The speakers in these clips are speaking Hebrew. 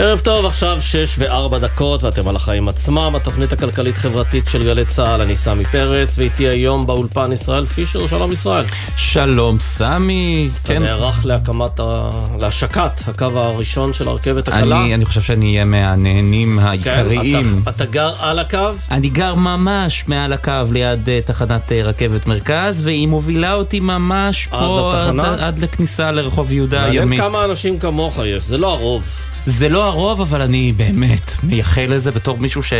ערב טוב, עכשיו שש וארבע דקות ואתם על החיים עצמם, התוכנית הכלכלית-חברתית של גלי צה"ל, אני סמי פרץ, ואיתי היום באולפן ישראל פישר, שלום ישראל. שלום סמי. אתה כן. נערך להקמת, ה... להשקת הקו הראשון של הרכבת הקלה? אני, אני חושב שאני אהיה מהנהנים העיקריים. כן, אתה, אתה גר על הקו? אני גר ממש מעל הקו ליד uh, תחנת uh, רכבת מרכז, והיא מובילה אותי ממש עד פה עד, עד לכניסה לרחוב יהודה הימית. כמה אנשים כמוך יש, זה לא הרוב. זה לא הרוב, אבל אני באמת מייחל לזה בתור מישהו ש...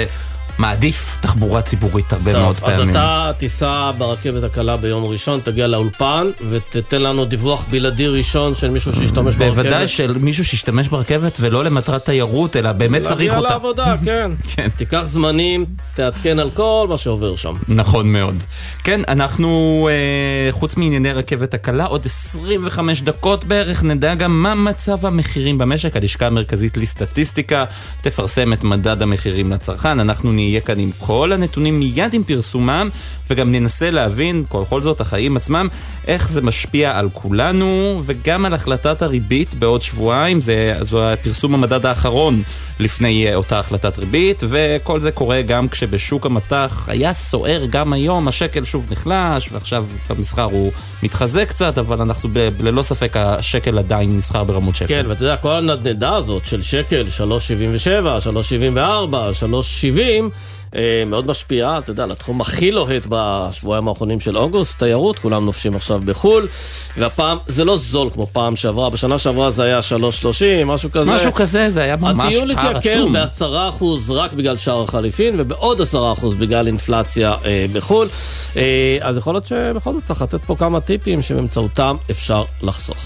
מעדיף תחבורה ציבורית הרבה טוב, מאוד פעמים. אז אתה תיסע ברכבת הקלה ביום ראשון, תגיע לאולפן ותתן לנו דיווח בלעדי ראשון של מישהו שישתמש ברכבת. בוודאי של מישהו שישתמש ברכבת ולא למטרת תיירות, אלא באמת צריך אותה. להגיע לעבודה, כן. כן. תיקח זמנים, תעדכן על כל מה שעובר שם. נכון מאוד. כן, אנחנו, אה, חוץ מענייני רכבת הקלה, עוד 25 דקות בערך נדע גם מה מצב המחירים במשק. הלשכה המרכזית לסטטיסטיקה תפרסם את מדד המחירים לצרכן. אנחנו נהיה... נהיה כאן עם כל הנתונים מיד עם פרסומם, וגם ננסה להבין, בכל זאת, החיים עצמם, איך זה משפיע על כולנו, וגם על החלטת הריבית בעוד שבועיים, זה, זו הפרסום המדד האחרון לפני אה, אותה החלטת ריבית, וכל זה קורה גם כשבשוק המטח היה סוער גם היום, השקל שוב נחלש, ועכשיו במסחר הוא מתחזק קצת, אבל אנחנו ב- ללא ספק השקל עדיין נסחר ברמות שפל. כן, ואתה יודע, כל הנדנדה הזאת של שקל, 3.77, 3.74, 3.70, אה, מאוד משפיעה, אתה יודע, לתחום הכי לוהט בשבועיים האחרונים של אוגוסט, תיירות, כולם נופשים עכשיו בחו"ל, והפעם זה לא זול כמו פעם שעברה, בשנה שעברה זה היה 3.30, משהו כזה. משהו כזה, זה היה ממש פער עצום. הטיול התייקר ב-10% רק בגלל שער החליפין, ובעוד 10% בגלל אינפלציה אה, בחו"ל. אה, אז יכול להיות שבכל זאת צריך לתת פה כמה טיפים שבאמצעותם אפשר לחסוך.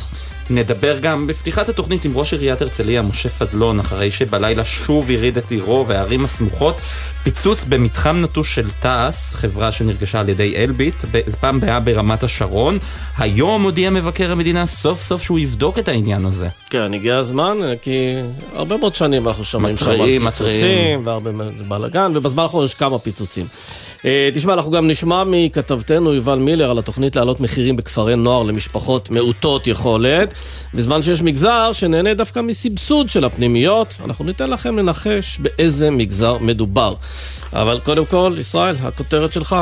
נדבר גם בפתיחת התוכנית עם ראש עיריית הרצליה, משה פדלון, אחרי שבלילה שוב הרעיד את עירו והערים הסמוכות. פיצוץ במתחם נטוש של תעש, חברה שנרכשה על ידי אלביט, פעם היה ברמת השרון. היום הודיע מבקר המדינה סוף סוף שהוא יבדוק את העניין הזה. כן, הגיע הזמן, כי הרבה מאוד שנים אנחנו שומעים שם על פיצוצים, והרבה בלאגן, ובזמן האחרון יש כמה פיצוצים. אה, תשמע, אנחנו גם נשמע מכתבתנו יובל מילר על התוכנית להעלות מחירים בכפרי נוער למשפחות מעוטות יכולת, בזמן שיש מגזר שנהנה דווקא מסבסוד של הפנימיות, אנחנו ניתן לכם לנחש באיזה מגזר מדובר. אבל קודם כל, ישראל, הכותרת שלך.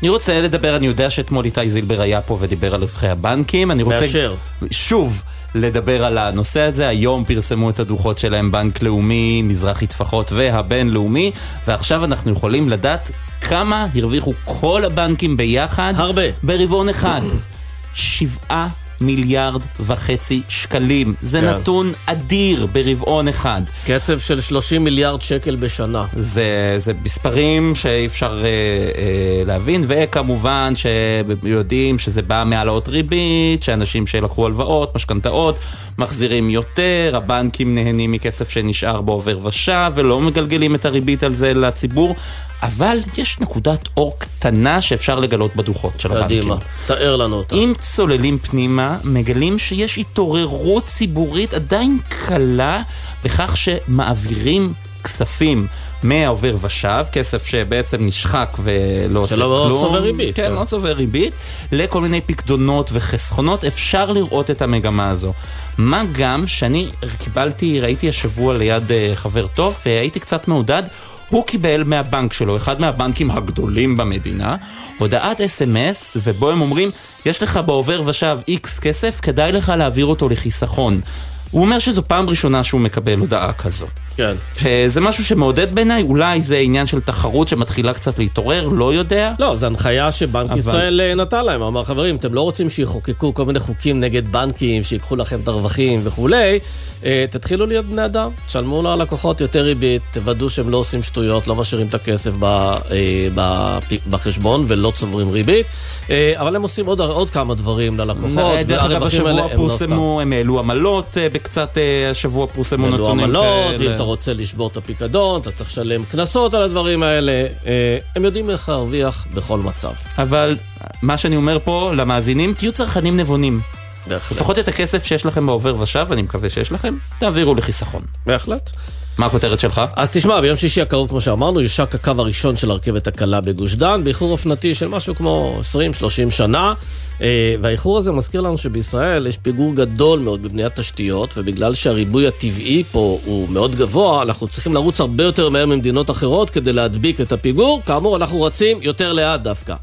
אני רוצה לדבר, אני יודע שאתמול איתי זילבר היה פה ודיבר על רווחי הבנקים, אני רוצה... מאשר. שוב. לדבר על הנושא הזה. היום פרסמו את הדוחות שלהם בנק לאומי, מזרחי טפחות והבינלאומי, ועכשיו אנחנו יכולים לדעת כמה הרוויחו כל הבנקים ביחד. הרבה. ברבעון אחד. שבעה מיליארד וחצי שקלים. זה כן. נתון אדיר ברבעון אחד. קצב של 30 מיליארד שקל בשנה. זה, זה מספרים שאי אפשר אה, אה, להבין, וכמובן שיודעים שזה בא מהעלאות ריבית, שאנשים שלקחו הלוואות, משכנתאות, מחזירים יותר, הבנקים נהנים מכסף שנשאר בעובר ושב, ולא מגלגלים את הריבית על זה לציבור. אבל יש נקודת אור קטנה שאפשר לגלות בדוחות של הבנקים. קדימה, תאר לנו אותה. אם צוללים פנימה, מגלים שיש התעוררות ציבורית עדיין קלה בכך שמעבירים כספים מהעובר ושב, כסף שבעצם נשחק ולא עושה כלום. שלא לא צובר ריבית. כן, לא צובר ריבית, לכל מיני פקדונות וחסכונות, אפשר לראות את המגמה הזו. מה גם שאני קיבלתי, ראיתי השבוע ליד אה, חבר טוב, והייתי קצת מעודד. הוא קיבל מהבנק שלו, אחד מהבנקים הגדולים במדינה, הודעת אס.אם.אס, ובו הם אומרים, יש לך בעובר ושב איקס כסף, כדאי לך להעביר אותו לחיסכון. הוא אומר שזו פעם ראשונה שהוא מקבל הודעה כזו. כן. זה משהו שמעודד בעיניי, אולי זה עניין של תחרות שמתחילה קצת להתעורר, לא יודע. לא, זו הנחיה שבנק אבל... ישראל אה, נתן להם, אמר חברים, אתם לא רוצים שיחוקקו כל מיני חוקים נגד בנקים, שיקחו לכם את הרווחים וכולי, אה, תתחילו להיות בני אדם, תשלמו ללקוחות יותר ריבית, תוודאו שהם לא עושים שטויות, לא משאירים את הכסף ב, אה, בחשבון ולא צוברים ריבית, אבל הם עושים עוד, עוד כמה דברים ללקוחות, דרך אגב, השבוע פורסמו, הם העלו עמלות, בקצת השבוע פורסמו נתונים כאלה. רוצה לשבור את הפיקדון, אתה צריך לשלם קנסות על הדברים האלה. אה, הם יודעים איך להרוויח בכל מצב. אבל מה שאני אומר פה למאזינים, תהיו צרכנים נבונים. בהחלט. לפחות את הכסף שיש לכם בעובר ושב, אני מקווה שיש לכם, תעבירו לחיסכון. בהחלט. מה הכותרת שלך? אז תשמע, ביום שישי הקרוב, כמו שאמרנו, יושק הקו הראשון של הרכבת הקלה בגוש דן, באיחור אופנתי של משהו כמו 20-30 שנה. אה, והאיחור הזה מזכיר לנו שבישראל יש פיגור גדול מאוד בבניית תשתיות, ובגלל שהריבוי הטבעי פה הוא מאוד גבוה, אנחנו צריכים לרוץ הרבה יותר מהר ממדינות אחרות כדי להדביק את הפיגור. כאמור, אנחנו רצים יותר לאט דווקא.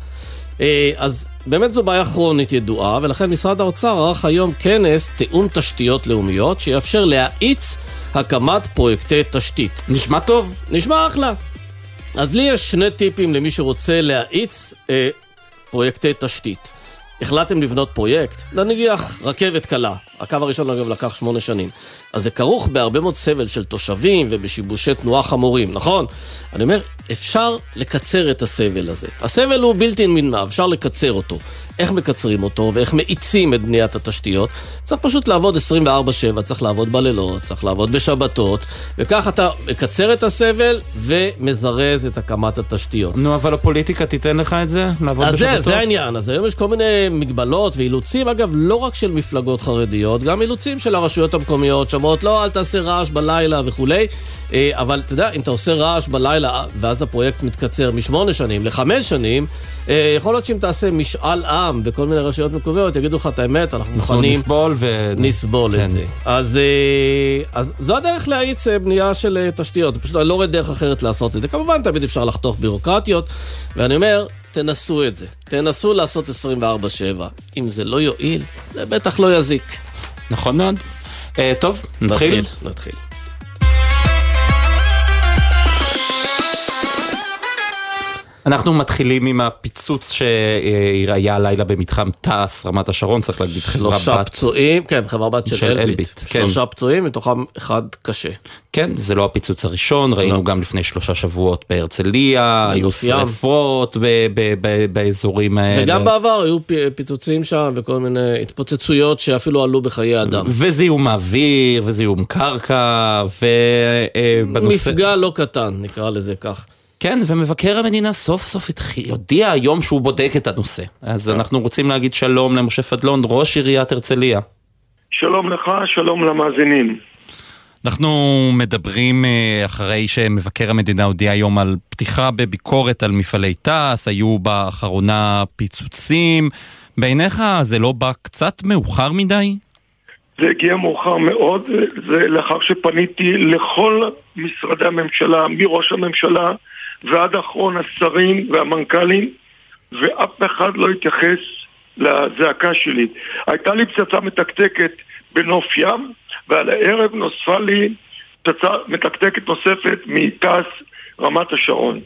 אה, אז באמת זו בעיה כרונית ידועה, ולכן משרד האוצר ערך היום כנס תיאום תשתיות לאומיות, שיאפשר להאיץ הקמת פרויקטי תשתית. נשמע טוב. נשמע אחלה. אז לי יש שני טיפים למי שרוצה להאיץ אה, פרויקטי תשתית. החלטתם לבנות פרויקט, נניח רכבת קלה, הקו הראשון אגב לקח שמונה שנים. אז זה כרוך בהרבה מאוד סבל של תושבים ובשיבושי תנועה חמורים, נכון? אני אומר, אפשר לקצר את הסבל הזה. הסבל הוא בלתי נמנע, אפשר לקצר אותו. איך מקצרים אותו ואיך מאיצים את בניית התשתיות. צריך פשוט לעבוד 24/7, צריך לעבוד בלילות, צריך לעבוד בשבתות, וכך אתה מקצר את הסבל ומזרז את הקמת התשתיות. נו, אבל הפוליטיקה תיתן לך את זה? לעבוד בשבתות? אז זה, זה העניין. אז היום יש כל מיני מגבלות ואילוצים, אגב, לא רק של מפלגות חרדיות, גם אילוצים של הרשויות המקומיות, שאומרות, לא, אל תעשה רעש בלילה וכולי. אה, אבל אתה יודע, אם אתה עושה רעש בלילה, ואז הפרויקט מתקצר משמונה שנים לחמש שנים, אה, יכול להיות שאם תעשה משאל עם בכל מיני רשויות מקומיות, יגידו לך את האמת, אנחנו מוכנים... נסבול ו... נסבול כן. את זה. אז, אה, אז זו הדרך להאיץ בנייה של תשתיות, פשוט אני לא רואה דרך אחרת לעשות את זה. כמובן, תמיד אפשר לחתוך בירוקרטיות, ואני אומר, תנסו את זה. תנסו לעשות 24-7. אם זה לא יועיל, זה בטח לא יזיק. נכון מאוד. Uh, טוב, נתחיל? נתחיל, נתחיל. אנחנו מתחילים עם הפיצוץ שהיה הלילה במתחם תעש, רמת השרון, צריך להגיד חברה בת. שלושה פצועים, כן, חברה בת של, של אלביט. כן. שלושה פצועים, מתוכם אחד קשה. כן, זה לא הפיצוץ הראשון, ראינו לא. גם לפני שלושה שבועות בהרצליה, היו שרפות באזורים האלה. וגם בעבר היו פיצוצים שם וכל מיני התפוצצויות שאפילו עלו בחיי אדם. וזיהום אוויר, וזיהום קרקע, ובנושא... מפגע לא קטן, נקרא לזה כך. כן, ומבקר המדינה סוף סוף יודיע היום שהוא בודק את הנושא. אז אנחנו רוצים להגיד שלום למשה פדלון, ראש עיריית הרצליה. שלום לך, שלום למאזינים. אנחנו מדברים אה, אחרי שמבקר המדינה הודיע היום על פתיחה בביקורת על מפעלי תעש, היו באחרונה פיצוצים. בעיניך זה לא בא קצת מאוחר מדי? זה הגיע מאוחר מאוד, זה לאחר שפניתי לכל משרדי הממשלה, מראש הממשלה ועד אחרון השרים והמנכ"לים, ואף אחד לא התייחס לזעקה שלי. הייתה לי פצצה מתקתקת בנוף ים, ועל הערב נוספה לי פצצה מתקתקת נוספת מתעש רמת השרון.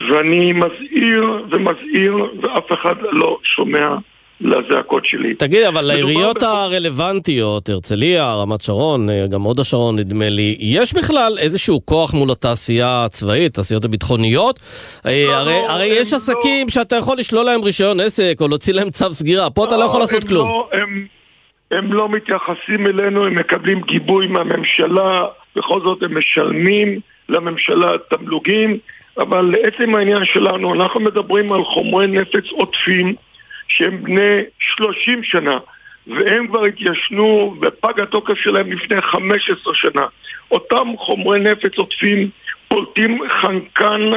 ואני מזהיר ומזהיר, ואף אחד לא שומע לזעקות שלי. תגיד, אבל לעיריות בח... הרלוונטיות, הרצליה, רמת שרון, אה, גם הוד השרון נדמה לי, יש בכלל איזשהו כוח מול התעשייה הצבאית, התעשיות הביטחוניות? אה, לא, הרי, לא, הרי יש לא... עסקים שאתה יכול לשלול להם רישיון עסק או להוציא להם צו סגירה, פה לא, אתה לא יכול לעשות כלום. לא, הם, הם לא מתייחסים אלינו, הם מקבלים גיבוי מהממשלה, בכל זאת הם משלמים לממשלה תמלוגים, אבל לעצם העניין שלנו, אנחנו מדברים על חומרי נפץ עוטפים. שהם בני 30 שנה, והם כבר התיישנו ופג התוקף שלהם לפני 15 שנה. אותם חומרי נפץ עוטפים פולטים חנקן,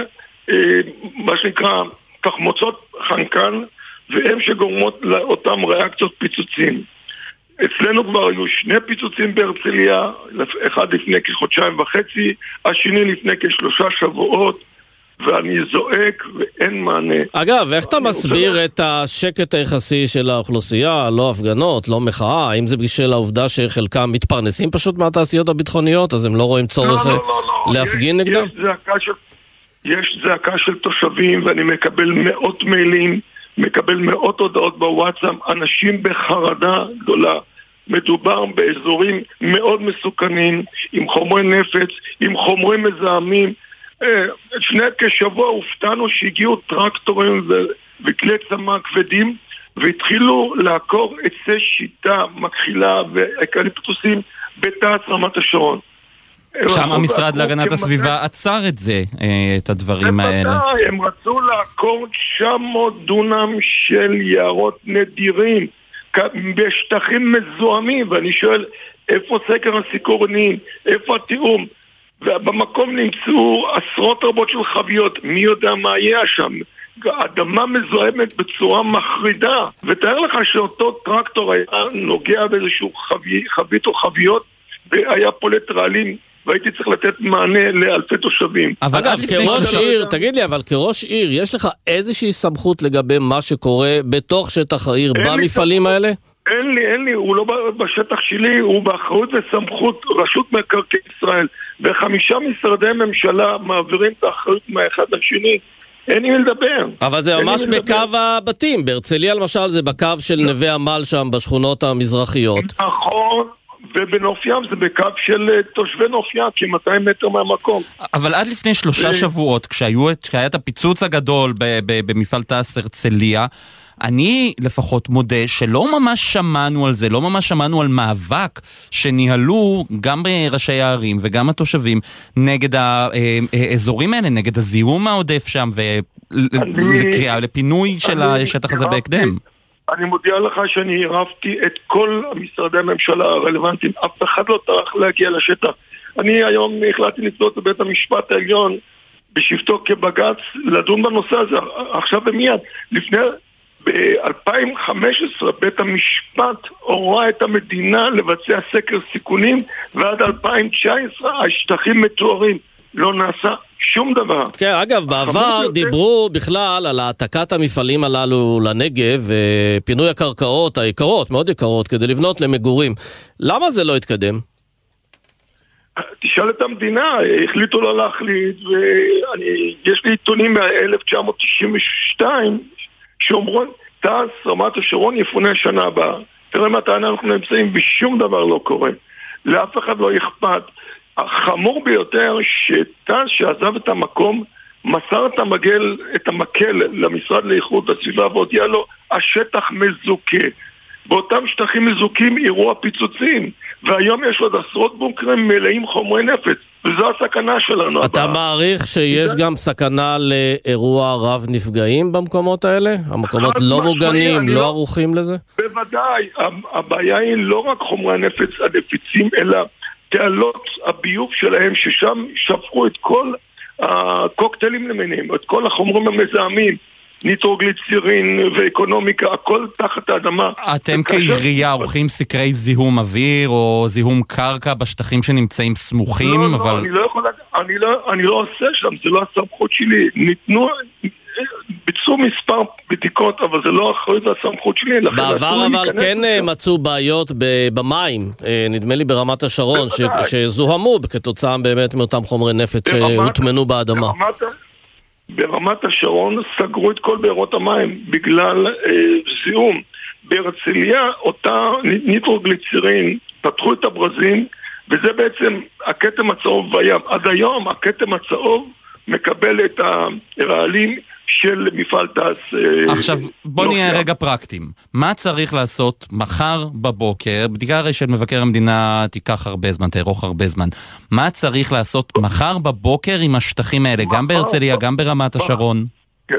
אה, מה שנקרא תחמוצות חנקן, והם שגורמות לאותם ריאקציות פיצוצים. אצלנו כבר היו שני פיצוצים בהרצליה, אחד לפני כחודשיים וחצי, השני לפני כשלושה שבועות. ואני זועק ואין מענה. אגב, איך אתה מסביר רוצה... את השקט היחסי של האוכלוסייה? לא הפגנות, לא מחאה? האם זה בשביל העובדה שחלקם מתפרנסים פשוט מהתעשיות הביטחוניות, אז הם לא רואים צורך לא, לא, לא, לא. להפגין יש, נגדם? יש זעקה, של, יש זעקה של תושבים ואני מקבל מאות מיילים, מקבל מאות הודעות בוואטסאפ, אנשים בחרדה גדולה. מדובר באזורים מאוד מסוכנים, עם חומרי נפץ, עם חומרים מזהמים, לפני כשבוע הופתענו שהגיעו טרקטורים וכלי צמא כבדים והתחילו לעקור עצי שיטה, מכחילה ואקליפטוסים בתעץ רמת השרון. שם המשרד להגנת הסביבה עצר את זה, אה, את הדברים האלה. בוודאי, הם רצו לעקור 900 דונם של יערות נדירים בשטחים מזוהמים, ואני שואל, איפה סקר הסיכונים? איפה התיאום? ובמקום נמצאו עשרות רבות של חביות, מי יודע מה היה שם. האדמה מזוהמת בצורה מחרידה. ותאר לך שאותו טרקטור היה נוגע באיזשהו חבית חבי, או חביות והיה פולט רעלים והייתי צריך לתת מענה לאלפי תושבים. אבל אגב, כראש עיר, תגיד לי, אבל כראש עיר, יש לך איזושהי סמכות לגבי מה שקורה בתוך שטח העיר במפעלים האלה? אין לי, אין לי, הוא לא בשטח שלי, הוא באחריות וסמכות רשות מקרקעי ישראל. וחמישה משרדי ממשלה מעבירים את האחריות מהאחד לשני. אין עם לדבר. אבל זה ממש בקו הבתים, בהרצליה למשל זה בקו של לא. נווה עמל שם בשכונות המזרחיות. נכון, ובנוף ים זה בקו של אה, תושבי נוף ים, כ-200 מטר מהמקום. אבל עד לפני שלושה שבועות, כשהיה את הפיצוץ הגדול במפעל תעש הרצליה, אני לפחות מודה שלא ממש שמענו על זה, לא ממש שמענו על מאבק שניהלו גם ראשי הערים וגם התושבים נגד האזורים האלה, נגד הזיהום העודף שם ולקריאה לפינוי של השטח הזה בהקדם. אני מודיע לך שאני עירבתי את כל משרדי הממשלה הרלוונטיים, אף אחד לא טרח להגיע לשטח. אני היום החלטתי לפנות לבית המשפט העליון בשבתו כבג"ץ לדון בנושא הזה עכשיו ומיד. לפני ב-2015 בית המשפט הורה את המדינה לבצע סקר סיכונים ועד 2019 השטחים מתוארים. לא נעשה שום דבר. כן, אגב, בעבר דיברו בכלל על העתקת המפעלים הללו לנגב ופינוי הקרקעות היקרות, מאוד יקרות, כדי לבנות למגורים. למה זה לא התקדם? תשאל את המדינה, החליטו לא להחליט, ויש לי עיתונים מ-1992 שאומרים, תעש רמת השרון יפונה שנה הבאה. תראה מתי אנחנו נמצאים ושום דבר לא קורה. לאף אחד לא אכפת. החמור ביותר, שטס שעזב את המקום, מסר את המגל, את המקל למשרד לאיכות הסביבה והודיע לו, השטח מזוכה. באותם שטחים מזוכים אירעו הפיצוצים, והיום יש עוד עשרות בונקרים מלאים חומרי נפץ, וזו הסכנה שלנו. אתה הבא. מעריך שיש גם סכנה לאירוע רב נפגעים במקומות האלה? המקומות לא מוגנים, לא, לא ערוכים לזה? בוודאי, הבעיה היא לא רק חומרי הנפץ הנפיצים, אלא תעלות הביוב שלהם, ששם שפכו את כל הקוקטיילים למיניהם, את כל החומרים המזהמים. ניטרוגליצירין ואקונומיקה, הכל תחת האדמה. אתם כעירייה עורכים סקרי זיהום אוויר או זיהום קרקע בשטחים שנמצאים סמוכים, לא, לא אבל... לא, אני לא יכול... אני לא, אני לא עושה שם, זה לא הסמכות שלי. ניתנו... ביצעו מספר בדיקות, אבל זה לא אחריות והסמכות שלי. בעבר אבל כן לזה. מצאו בעיות במים, אה, נדמה לי ברמת השרון, ש, שזוהמו כתוצאה באמת מאותם חומרי נפץ שהוטמנו באדמה. ברמת, ברמת השרון סגרו את כל בארות המים בגלל אה, זיהום. בהרצליה אותה ניטרוגליצירין פתחו את הברזים וזה בעצם הכתם הצהוב בים. עד היום הכתם הצהוב מקבל את הרעלים של מפעל תעש. אה, עכשיו, בוא נהיה רגע פרקטיים. מה צריך לעשות מחר בבוקר? בדיקה הרי של מבקר המדינה תיקח הרבה זמן, תארוך הרבה זמן. מה צריך לעשות מחר בבוקר עם השטחים האלה, גם בהרצליה, גם ברמת השרון? כן.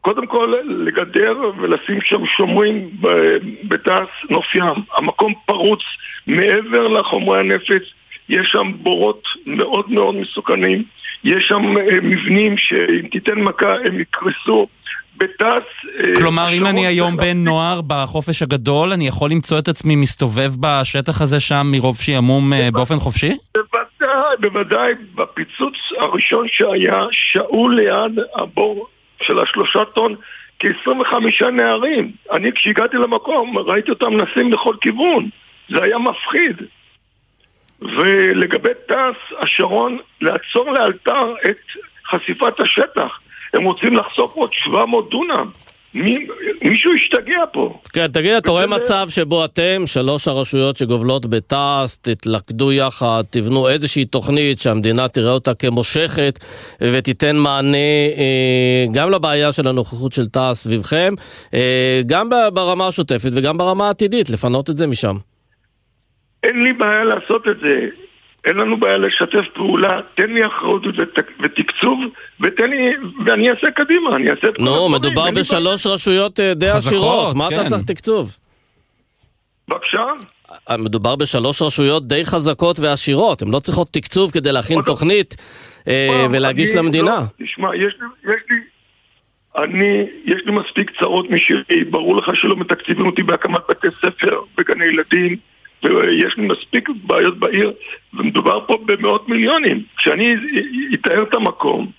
קודם כל, לגדר ולשים שם שומרים בתעש נוף ים. המקום פרוץ מעבר לחומרי הנפץ, יש שם בורות מאוד מאוד מסוכנים. יש שם אה, מבנים שאם תיתן מכה הם יקרסו. בתעש... אה, כלומר, אם אני היום בן נוער בחופש הגדול, אני יכול למצוא את עצמי מסתובב בשטח הזה שם מרוב שעמום אה, באופן חופשי? בוודאי, בוודאי. בפיצוץ הראשון שהיה, שהו ליד הבור של השלושה טון כ-25 נערים. אני כשהגעתי למקום ראיתי אותם נסים לכל כיוון. זה היה מפחיד. ולגבי תעש, השרון לעצור לאלתר את חשיפת השטח. הם רוצים לחשוף עוד 700 דונם. מי, מישהו השתגע פה. כן, תגיד, אתה רואה מצב שבו אתם, שלוש הרשויות שגובלות בתעש, תתלכדו יחד, תבנו איזושהי תוכנית שהמדינה תראה אותה כמושכת ותיתן מענה אה, גם לבעיה של הנוכחות של תעש סביבכם, אה, גם ברמה השוטפת וגם ברמה העתידית, לפנות את זה משם. אין לי בעיה לעשות את זה. אין לנו בעיה לשתף פעולה, תן לי אחריות ותקצוב, ותן לי, ואני אעשה קדימה, אני אעשה את כל הדברים. נו, מדובר בשלוש רשויות אה, די עשירות, מה אתה כן. צריך תקצוב? בבקשה? אה, מדובר בשלוש רשויות די חזקות ועשירות, הן לא צריכות תקצוב כדי להכין תוכנית אה, ולהגיש למדינה. לא, תשמע, יש לי, אני, יש לי מספיק צרות משלי, ברור לך שלא מתקציבים אותי בהקמת בתי ספר וגני ילדים ויש לי מספיק בעיות בעיר ומדובר פה במאות מיליונים. כשאני אתאר את המקום,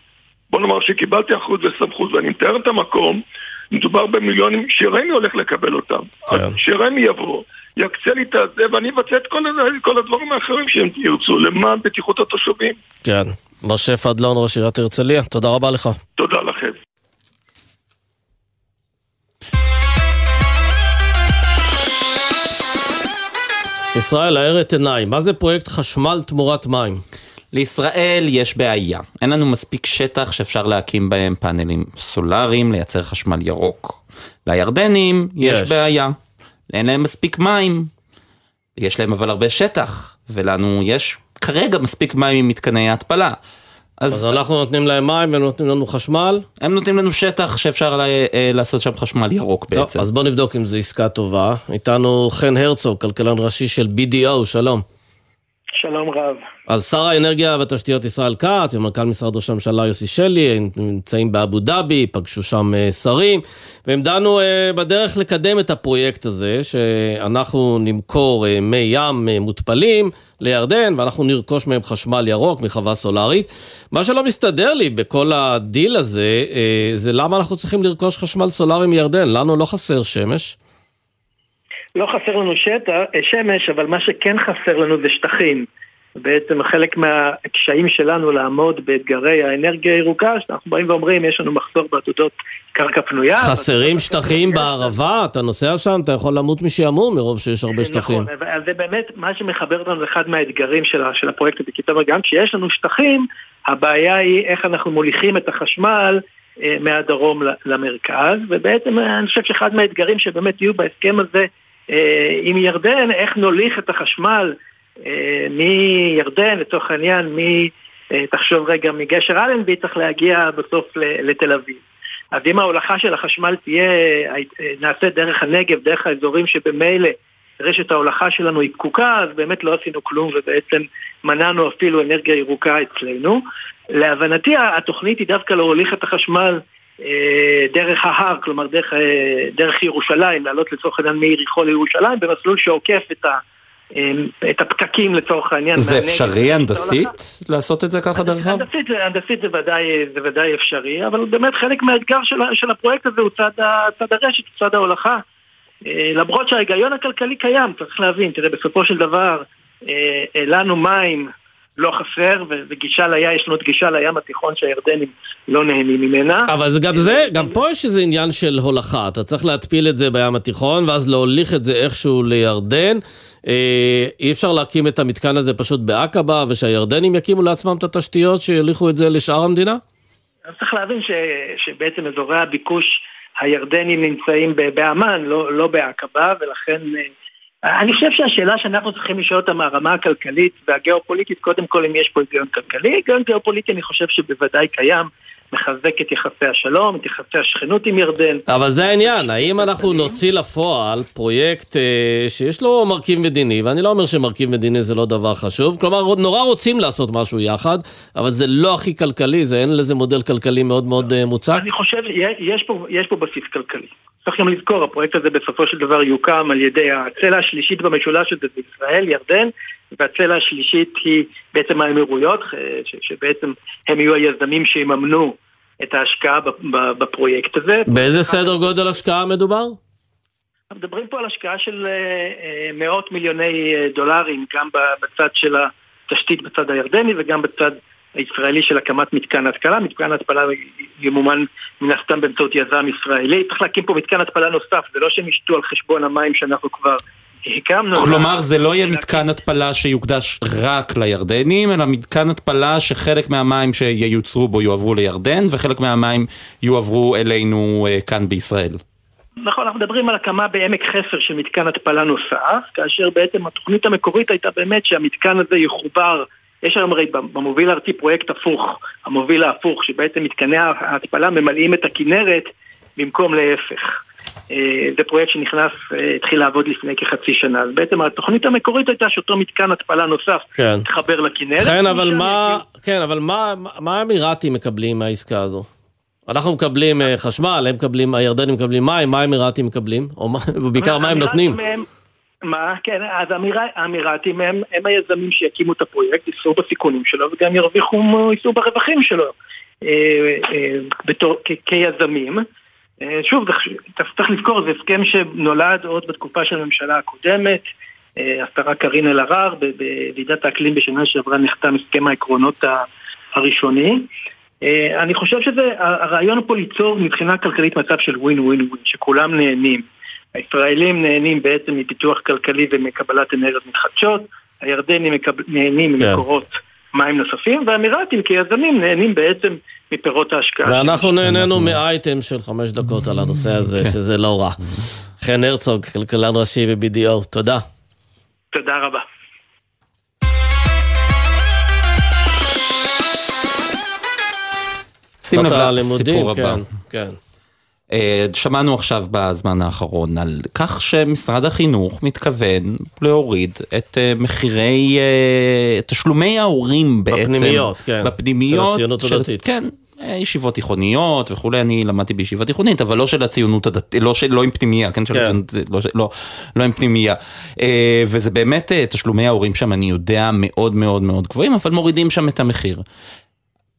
בוא נאמר שקיבלתי אחוז וסמכות ואני מתאר את המקום, מדובר במיליונים שרמי הולך לקבל אותם. כן. שרמי יבוא, יקצה לי את זה ואני אבצע את כל, כל הדברים האחרים שהם ירצו למען בטיחות התושבים. כן. משה פדלון, ראש עיריית הרצליה, תודה רבה לך. תודה לכם. ישראל, האר את עיניי, מה זה פרויקט חשמל תמורת מים? לישראל יש בעיה, אין לנו מספיק שטח שאפשר להקים בהם פאנלים סולאריים, לייצר חשמל ירוק. לירדנים יש, יש בעיה, אין להם מספיק מים, יש להם אבל הרבה שטח, ולנו יש כרגע מספיק מים עם מתקני ההתפלה. אז, אז אנחנו נותנים להם מים והם נותנים לנו חשמל? הם נותנים לנו שטח שאפשר לה, אה, לעשות שם חשמל ירוק טוב, בעצם. אז בוא נבדוק אם זו עסקה טובה. איתנו חן הרצוג, כלכלן ראשי של BDO, שלום. שלום רב. אז שר האנרגיה והתשתיות ישראל כץ ומנכ"ל משרד ראש הממשלה יוסי שלי נמצאים באבו דאבי, פגשו שם אה, שרים, והם דנו אה, בדרך לקדם את הפרויקט הזה, שאנחנו נמכור אה, מי ים מותפלים לירדן, ואנחנו נרכוש מהם חשמל ירוק מחווה סולארית. מה שלא מסתדר לי בכל הדיל הזה, זה למה אנחנו צריכים לרכוש חשמל סולארי מירדן, לנו לא חסר שמש. לא חסר לנו שטח, שמש, אבל מה שכן חסר לנו זה שטחים. בעצם חלק מהקשיים שלנו לעמוד באתגרי האנרגיה הירוקה, שאנחנו באים ואומרים, יש לנו מחסור בעתודות קרקע פנויה. חסרים שטחים בערבה, אתה נוסע שם, אתה יכול למות משעמום מרוב שיש הרבה שטחים. נכון, זה באמת מה שמחבר אותנו לאחד מהאתגרים של, של הפרויקט הזה, כי גם כשיש לנו שטחים, הבעיה היא איך אנחנו מוליכים את החשמל אה, מהדרום למרכז, ובעצם אני חושב שאחד מהאתגרים שבאמת יהיו בהסכם הזה אה, עם ירדן, איך נוליך את החשמל אה, מירדן, לצורך העניין, מ... אה, תחשוב רגע, מגשר אלנבי צריך להגיע בסוף לתל אביב. אז אם ההולכה של החשמל תהיה, נעשית דרך הנגב, דרך האזורים שבמילא רשת ההולכה שלנו היא פקוקה, אז באמת לא עשינו כלום ובעצם מנענו אפילו אנרגיה ירוקה אצלנו. להבנתי התוכנית היא דווקא להוליך את החשמל אה, דרך ההר, כלומר דרך, אה, דרך ירושלים, לעלות לצורך העניין מיריחו לירושלים, במסלול שעוקף את, ה, אה, את הפקקים לצורך העניין. זה אפשרי הנדסית לעשות את זה ככה דרך אגב? הנדסית, הנדסית זה, ודאי, זה ודאי אפשרי, אבל באמת חלק מהאתגר של, של הפרויקט הזה הוא צד, צד הרשת, צד ההולכה. למרות שההיגיון הכלכלי קיים, צריך להבין, תראה, בסופו של דבר, לנו מים לא חסר, וגישה לים, יש לנו את גישה לים התיכון שהירדנים לא נהנים ממנה. אבל זה גם זה, גם פה יש איזה עניין של הולכה, אתה צריך להתפיל את זה בים התיכון, ואז להוליך את זה איכשהו לירדן. אה, אי אפשר להקים את המתקן הזה פשוט בעקבה, ושהירדנים יקימו לעצמם את התשתיות שיוליכו את זה לשאר המדינה? אז צריך להבין ש, שבעצם אזורי הביקוש הירדנים נמצאים באמ"ן, לא, לא בעקבה, ולכן אה, אני חושב שהשאלה שאנחנו צריכים לשאול אותה מהרמה הכלכלית והגיאופוליטית, קודם כל אם יש פה היגיון כלכלי, היגיון גיאופוליטי אני חושב שבוודאי קיים, מחזק את יחסי השלום, את יחסי השכנות עם ירדן. אבל זה העניין, האם אנחנו נוציא לפועל פרויקט אה, שיש לו מרכיב מדיני, ואני לא אומר שמרכיב מדיני זה לא דבר חשוב, כלומר נורא רוצים לעשות משהו יחד, אבל זה לא הכי כלכלי, זה אין לזה מודל כלכלי מאוד מאוד אה, מוצק? אני חושב, יש פה, יש פה בסיס כלכלי. צריך גם לזכור, הפרויקט הזה בסופו של דבר יוקם על ידי הצלע השלישית במשולש הזה בישראל, ירדן, והצלע השלישית היא בעצם האמירויות, אה, שבעצם הם יהיו היזמים שיממנו את ההשקעה בפרויקט הזה. באיזה סדר גודל השקעה מדובר? מדברים פה על השקעה של אה, אה, מאות מיליוני דולרים, גם בצד של התשתית בצד הירדני וגם בצד הישראלי של הקמת מתקן התפלה, מתקן התפלה ימומן מן הסתם באמצעות יזם ישראלי, צריך להקים פה מתקן התפלה נוסף, זה לא שהם ישתו על חשבון המים שאנחנו כבר הקמנו. כלומר זה לא יהיה מתקן התפלה שיוקדש רק לירדנים, אלא מתקן התפלה שחלק מהמים שייוצרו בו יועברו לירדן, וחלק מהמים יועברו אלינו אה, כאן בישראל. נכון, אנחנו מדברים על הקמה בעמק חפר של מתקן התפלה נוסף, כאשר בעצם התוכנית המקורית הייתה באמת שהמתקן הזה יחובר יש היום הרי במוביל הארצי פרויקט הפוך, המוביל ההפוך, שבעצם מתקני ההתפלה ממלאים את הכנרת במקום להפך. אה, זה פרויקט שנכנס, אה, התחיל לעבוד לפני כחצי שנה. אז בעצם התוכנית המקורית הייתה שאותו מתקן התפלה נוסף כן. יתחבר לכנרת. כן, אבל מה, כן, אבל מה, מה האמירתים מקבלים מהעסקה הזו? אנחנו מקבלים אה, חשמל, הם מקבלים, הירדנים מקבלים מים, מה האמירתים מקבלים? או בעיקר מה הם נותנים? מה, כן, אז האמירתים הם, הם היזמים שיקימו את הפרויקט, יישאו בסיכונים שלו וגם ירוויחו, יישאו ברווחים שלו בתור, כ, כיזמים. אה, שוב, צריך לזכור, זה הסכם שנולד עוד בתקופה של הממשלה הקודמת. אה, השרה קארין אלהרר, בוועידת האקלים בשנה שעברה נחתם הסכם העקרונות הראשוני. אה, אני חושב שזה, הרעיון פה ליצור מבחינה כלכלית מצב של ווין ווין ווין, שכולם נהנים. הישראלים נהנים בעצם מפיתוח כלכלי ומקבלת אנרגיות מתחדשות, הירדנים מקב... נהנים כן. ממקורות מים נוספים, והאמירתים כיזמים נהנים בעצם מפירות ההשקעה. ואנחנו נהנינו מאייטם של חמש דקות על הנושא הזה, כן. שזה לא רע. חן הרצוג, כלכלן ראשי ב-BDO, תודה. תודה רבה. שים לב לסיפור הבא. כן, כן. אה, שמענו עכשיו בזמן האחרון על כך שמשרד החינוך מתכוון להוריד את אה, מחירי אה, תשלומי ההורים בעצם. בפנימיות, כן. בפנימיות. של הציונות הדתית. כן, ישיבות תיכוניות וכולי, אני למדתי בישיבה תיכונית, אבל לא של הציונות הדתית, לא, לא עם פנימייה, כן, של כן. הציונות, לא, לא, לא עם פנימייה. וזה באמת, תשלומי ההורים שם, אני יודע, מאוד מאוד מאוד גבוהים, אבל מורידים שם את המחיר.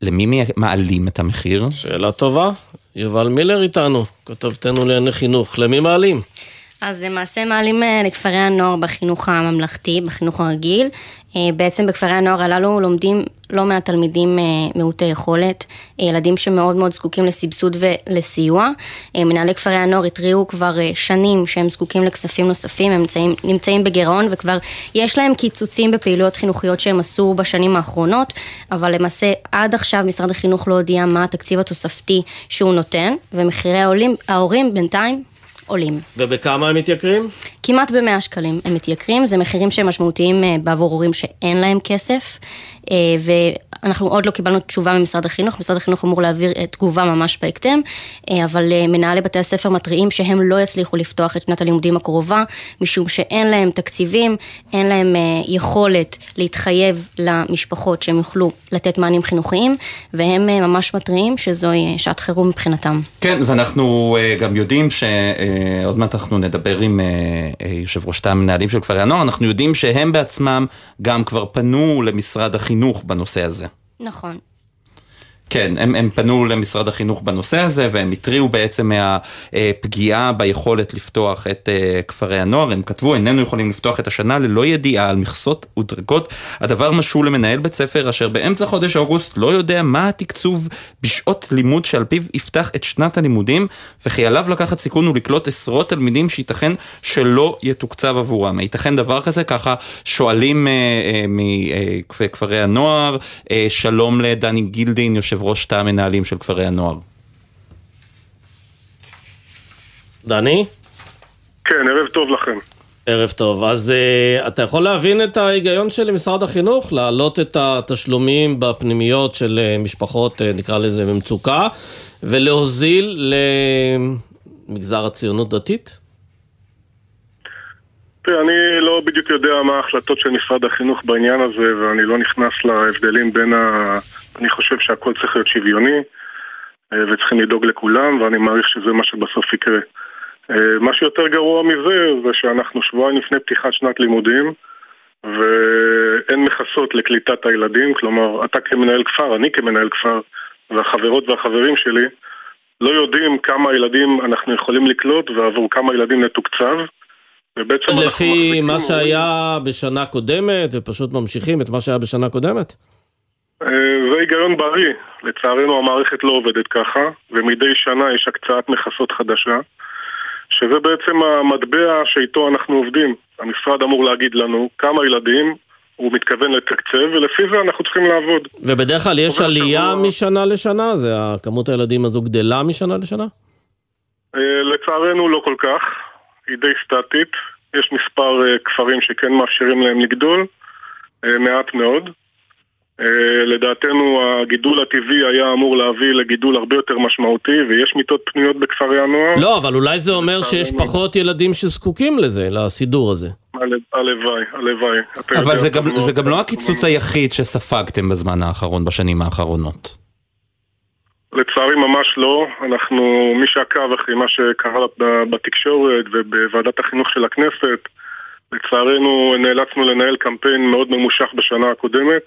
למי מעלים את המחיר? שאלה טובה. יובל מילר איתנו, כתבתנו לענייני חינוך. למי מעלים? אז למעשה מעלים אה, לכפרי הנוער בחינוך הממלכתי, בחינוך הרגיל. אה, בעצם בכפרי הנוער הללו לומדים לא מעט תלמידים אה, מעוטי יכולת, ילדים שמאוד מאוד זקוקים לסבסוד ולסיוע. מנהלי כפרי הנוער התריעו כבר שנים שהם זקוקים לכספים נוספים, הם נמצאים, נמצאים בגירעון וכבר יש להם קיצוצים בפעילויות חינוכיות שהם עשו בשנים האחרונות, אבל למעשה עד עכשיו משרד החינוך לא הודיע מה התקציב התוספתי שהוא נותן, ומחירי העולים, ההורים בינתיים עולים. ובכמה הם מתייקרים? כמעט ב-100 שקלים הם מתייקרים, זה מחירים שהם משמעותיים אה, בעבור הורים שאין להם כסף. אה, ואנחנו עוד לא קיבלנו תשובה ממשרד החינוך, משרד החינוך אמור להעביר אה, תגובה ממש בהקדם, אה, אבל מנהלי בתי הספר מתריעים שהם לא יצליחו לפתוח את שנת הלימודים הקרובה, משום שאין להם תקציבים, אין להם יכולת להתחייב למשפחות שהם יוכלו לתת מענים חינוכיים, והם ממש מתריעים שזוהי שעת חירום מבחינתם. כן, ואנחנו גם יודעים שעוד מעט אנחנו נדבר עם יושב ראש תא המנהלים של כפרי הנוער, אנחנו יודעים שהם בעצמם גם כבר פנו למשרד. החינוך בנושא הזה. נכון. כן, הם, הם פנו למשרד החינוך בנושא הזה והם התריעו בעצם מהפגיעה ביכולת לפתוח את אה, כפרי הנוער. הם כתבו, איננו יכולים לפתוח את השנה ללא ידיעה על מכסות ודרגות. הדבר משול למנהל בית ספר אשר באמצע חודש אוגוסט לא יודע מה התקצוב בשעות לימוד שעל פיו יפתח את שנת הלימודים, וכי עליו לקחת סיכון ולקלוט עשרות תלמידים שייתכן שלא יתוקצב עבורם. ייתכן דבר כזה? ככה שואלים אה, אה, מכפרי הנוער. שלום לדני גילדין, יושב ראש תא המנהלים של כפרי הנוער. דני? כן, ערב טוב לכם. ערב טוב. אז uh, אתה יכול להבין את ההיגיון של משרד החינוך, להעלות את התשלומים בפנימיות של uh, משפחות, uh, נקרא לזה, במצוקה, ולהוזיל למגזר הציונות דתית? תראה, אני לא בדיוק יודע מה ההחלטות של משרד החינוך בעניין הזה, ואני לא נכנס להבדלים בין ה... אני חושב שהכל צריך להיות שוויוני, אה, וצריכים לדאוג לכולם, ואני מעריך שזה מה שבסוף יקרה. אה, מה שיותר גרוע מזה, זה שאנחנו שבועיים לפני פתיחת שנת לימודים, ואין מכסות לקליטת הילדים, כלומר, אתה כמנהל כפר, אני כמנהל כפר, והחברות והחברים שלי, לא יודעים כמה ילדים אנחנו יכולים לקלוט ועבור כמה ילדים נתוקצב. לפי מה שהיה בשנה קודמת, ופשוט ממשיכים את מה שהיה בשנה קודמת? אה, זה היגיון בריא. לצערנו המערכת לא עובדת ככה, ומדי שנה יש הקצאת מכסות חדשה, שזה בעצם המטבע שאיתו אנחנו עובדים. המשרד אמור להגיד לנו כמה ילדים הוא מתכוון לתקצב, ולפי זה אנחנו צריכים לעבוד. ובדרך כלל יש עלייה שבוע... משנה לשנה? זה כמות הילדים הזו גדלה משנה לשנה? אה, לצערנו לא כל כך. היא די סטטית. יש מספר אה, כפרים שכן מאפשרים להם לגדול, אה, מעט מאוד. אה, לדעתנו הגידול הטבעי היה אמור להביא לגידול הרבה יותר משמעותי ויש מיטות פנויות בכפרי הנוער. לא, אבל אולי זה אומר שיש פחות ילדים שזקוקים לזה, לסידור הזה. הלוואי, הלוואי. אבל זה גם, זה גם לא הקיצוץ היחיד שספגתם בזמן האחרון, בשנים האחרונות. לצערי ממש לא. אנחנו, מי שעקב אחרי מה שקרה בתקשורת ובוועדת החינוך של הכנסת, לצערנו נאלצנו לנהל קמפיין מאוד ממושך בשנה הקודמת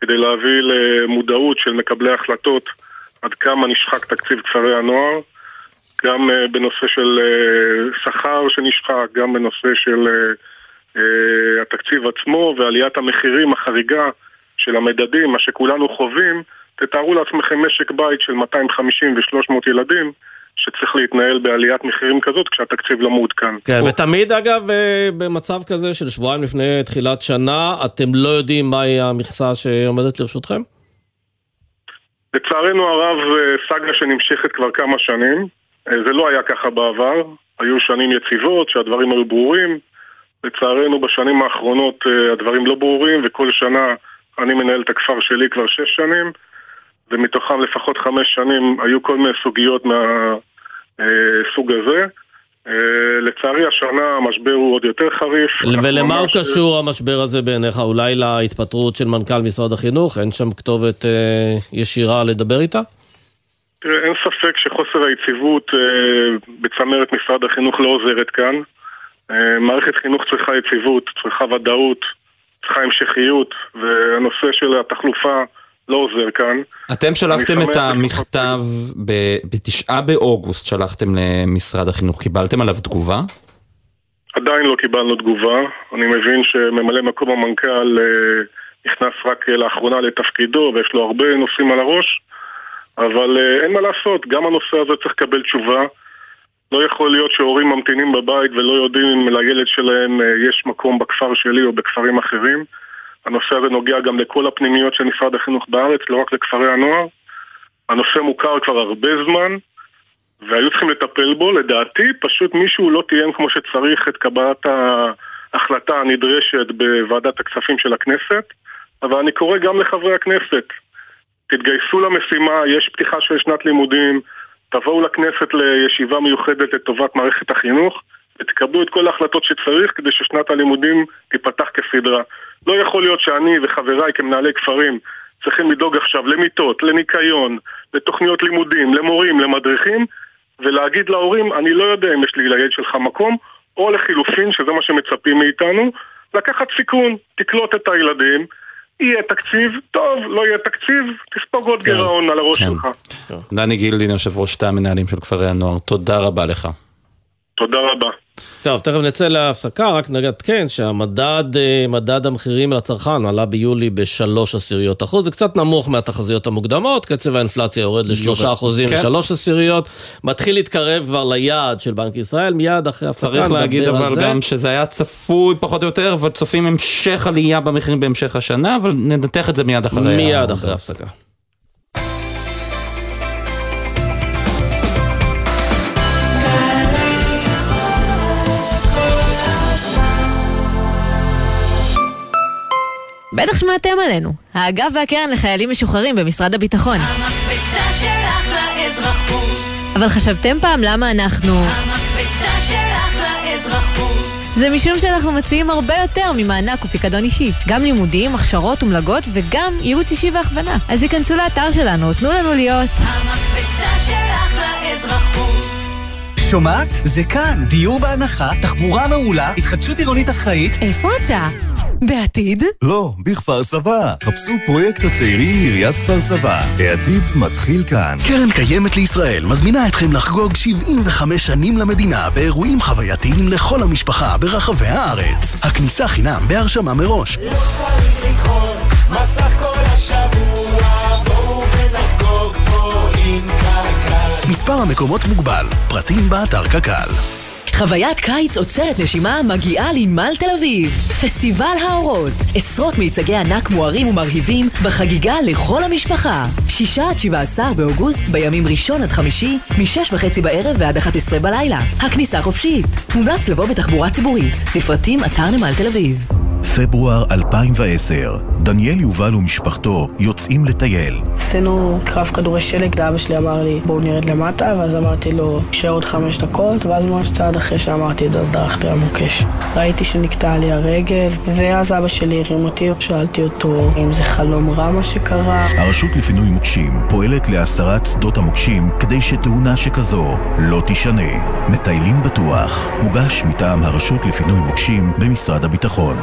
כדי להביא למודעות של מקבלי החלטות עד כמה נשחק תקציב כפרי הנוער, גם אה, בנושא של אה, שכר שנשחק, גם בנושא של אה, התקציב עצמו ועליית המחירים החריגה של המדדים, מה שכולנו חווים, תתארו לעצמכם משק בית של 250 ו-300 ילדים שצריך להתנהל בעליית מחירים כזאת כשהתקציב לא מעודכן. כן, ותמיד אגב אה, במצב כזה של שבועיים לפני תחילת שנה, אתם לא יודעים מהי המכסה שעומדת לרשותכם? לצערנו הרב, אה, סאגה שנמשכת כבר כמה שנים. אה, זה לא היה ככה בעבר. היו שנים יציבות, שהדברים היו ברורים. לצערנו בשנים האחרונות הדברים לא ברורים, וכל שנה אני מנהל את הכפר שלי כבר שש שנים. ומתוכם לפחות חמש שנים היו כל מיני סוגיות מהסוג הזה. אה, לצערי השנה המשבר הוא עוד יותר חריף. ולמה הוא קשור המשבר הזה בעיניך? אולי להתפטרות של מנכ"ל משרד החינוך? אין שם כתובת אה, ישירה לדבר איתה? תראה, אין ספק שחוסר היציבות אה, בצמרת משרד החינוך לא עוזרת כאן. מערכת חינוך צריכה יציבות, צריכה ודאות, צריכה המשכיות, והנושא של התחלופה לא עוזר כאן. אתם שלחתם את המכתב בתשעה באוגוסט, שלחתם למשרד החינוך, קיבלתם עליו תגובה? עדיין לא קיבלנו תגובה. אני מבין שממלא מקום המנכ"ל אה, נכנס רק לאחרונה לתפקידו ויש לו הרבה נושאים על הראש, אבל אה, אין מה לעשות, גם הנושא הזה צריך לקבל תשובה. לא יכול להיות שהורים ממתינים בבית ולא יודעים אם לילד שלהם אה, יש מקום בכפר שלי או בכפרים אחרים. הנושא הזה נוגע גם לכל הפנימיות של משרד החינוך בארץ, לא רק לכפרי הנוער. הנושא מוכר כבר הרבה זמן, והיו צריכים לטפל בו. לדעתי, פשוט מישהו לא תיאם כמו שצריך את קבלת ההחלטה הנדרשת בוועדת הכספים של הכנסת, אבל אני קורא גם לחברי הכנסת, תתגייסו למשימה, יש פתיחה של שנת לימודים, תבואו לכנסת לישיבה מיוחדת לטובת מערכת החינוך. ותקבלו את כל ההחלטות שצריך כדי ששנת הלימודים תיפתח כסדרה. לא יכול להיות שאני וחבריי כמנהלי כפרים צריכים לדאוג עכשיו למיטות, לניקיון, לתוכניות לימודים, למורים, למדריכים, ולהגיד להורים, אני לא יודע אם יש לי לילד שלך מקום, או לחילופין, שזה מה שמצפים מאיתנו, לקחת סיכון, תקלוט את הילדים, יהיה תקציב, טוב, לא יהיה תקציב, תספוג עוד כן, גירעון על הראש כן. שלך. דני גילדין, יושב ראש תא המנהלים של כפרי הנוער, תודה רבה לך. תודה רבה. טוב, תכף נצא להפסקה, רק נעדכן שהמדד, אה, מדד המחירים לצרכן עלה ביולי בשלוש עשיריות אחוז, זה קצת נמוך מהתחזיות המוקדמות, קצב האינפלציה יורד לשלושה אחוזים כן. ושלוש עשיריות, מתחיל להתקרב כבר ליעד של בנק ישראל, מיד אחרי הפסקה צריך להגיד אבל זה. גם שזה היה צפוי פחות או יותר, וצופים המשך עלייה במחירים בהמשך השנה, אבל ננתח את זה מיד אחרי. מיד אחרי הפסקה. בטח שמעתם עלינו. האגף והקרן לחיילים משוחררים במשרד הביטחון. המקפצה שלך לאזרחות. אבל חשבתם פעם למה אנחנו... המקפצה שלך לאזרחות. זה משום שאנחנו מציעים הרבה יותר ממענק ופיקדון אישי. גם לימודים, הכשרות ומלגות וגם ייעוץ אישי והכוונה. אז היכנסו לאתר שלנו, תנו לנו להיות... המקפצה שלך לאזרחות. שומעת? זה כאן. דיור בהנחה, תחבורה מעולה, התחדשות עירונית אחראית. איפה אתה? בעתיד? לא, בכפר סבא. חפשו פרויקט הצעירים מעיריית כפר סבא. העתיד מתחיל כאן. קרן קיימת לישראל מזמינה אתכם לחגוג 75 שנים למדינה באירועים חווייתיים לכל המשפחה ברחבי הארץ. הכניסה חינם בהרשמה מראש. לא צריך לדחות, מסך כל השבוע, בואו ונחגוג פה עם קק"ל. מספר המקומות מוגבל, פרטים באתר קק"ל. חוויית קיץ עוצרת נשימה מגיעה לנמל תל אביב. פסטיבל האורות. עשרות מיצגי ענק מוארים ומרהיבים בחגיגה לכל המשפחה. שישה עד שבעה עשר באוגוסט, בימים ראשון עד חמישי, משש וחצי בערב ועד אחת עשרה בלילה. הכניסה חופשית. מומלץ לבוא בתחבורה ציבורית. לפרטים אתר נמל תל אביב. פברואר 2010, דניאל יובל ומשפחתו יוצאים לטייל. עשינו קרב כדורי שלג, אבא שלי אמר לי בואו נרד למטה, ואז אמרתי לו נשאר עוד חמש דקות, ואז ממש צעד אחרי שאמרתי את זה אז דרכתי על מוקש. ראיתי שנקטעה לי הרגל, ואז אבא שלי הרים אותי, שאלתי אותו אם זה חלום רע מה שקרה. הרשות לפינוי מוקשים פועלת להסרת שדות המוקשים כדי שתאונה שכזו לא תישנה. מטיילים בטוח, מוגש מטעם הרשות לפינוי מוקשים במשרד הביטחון.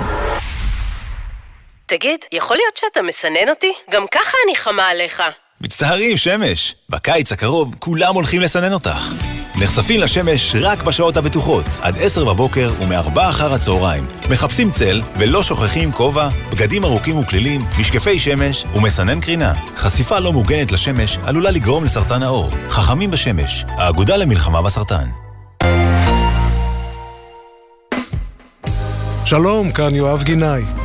תגיד, יכול להיות שאתה מסנן אותי? גם ככה אני חמה עליך. מצטערים, שמש. בקיץ הקרוב כולם הולכים לסנן אותך. נחשפים לשמש רק בשעות הבטוחות, עד עשר בבוקר ומארבע אחר הצהריים. מחפשים צל ולא שוכחים כובע, בגדים ארוכים וכלילים, משקפי שמש ומסנן קרינה. חשיפה לא מוגנת לשמש עלולה לגרום לסרטן העור. חכמים בשמש, האגודה למלחמה בסרטן. שלום, כאן יואב גינאי.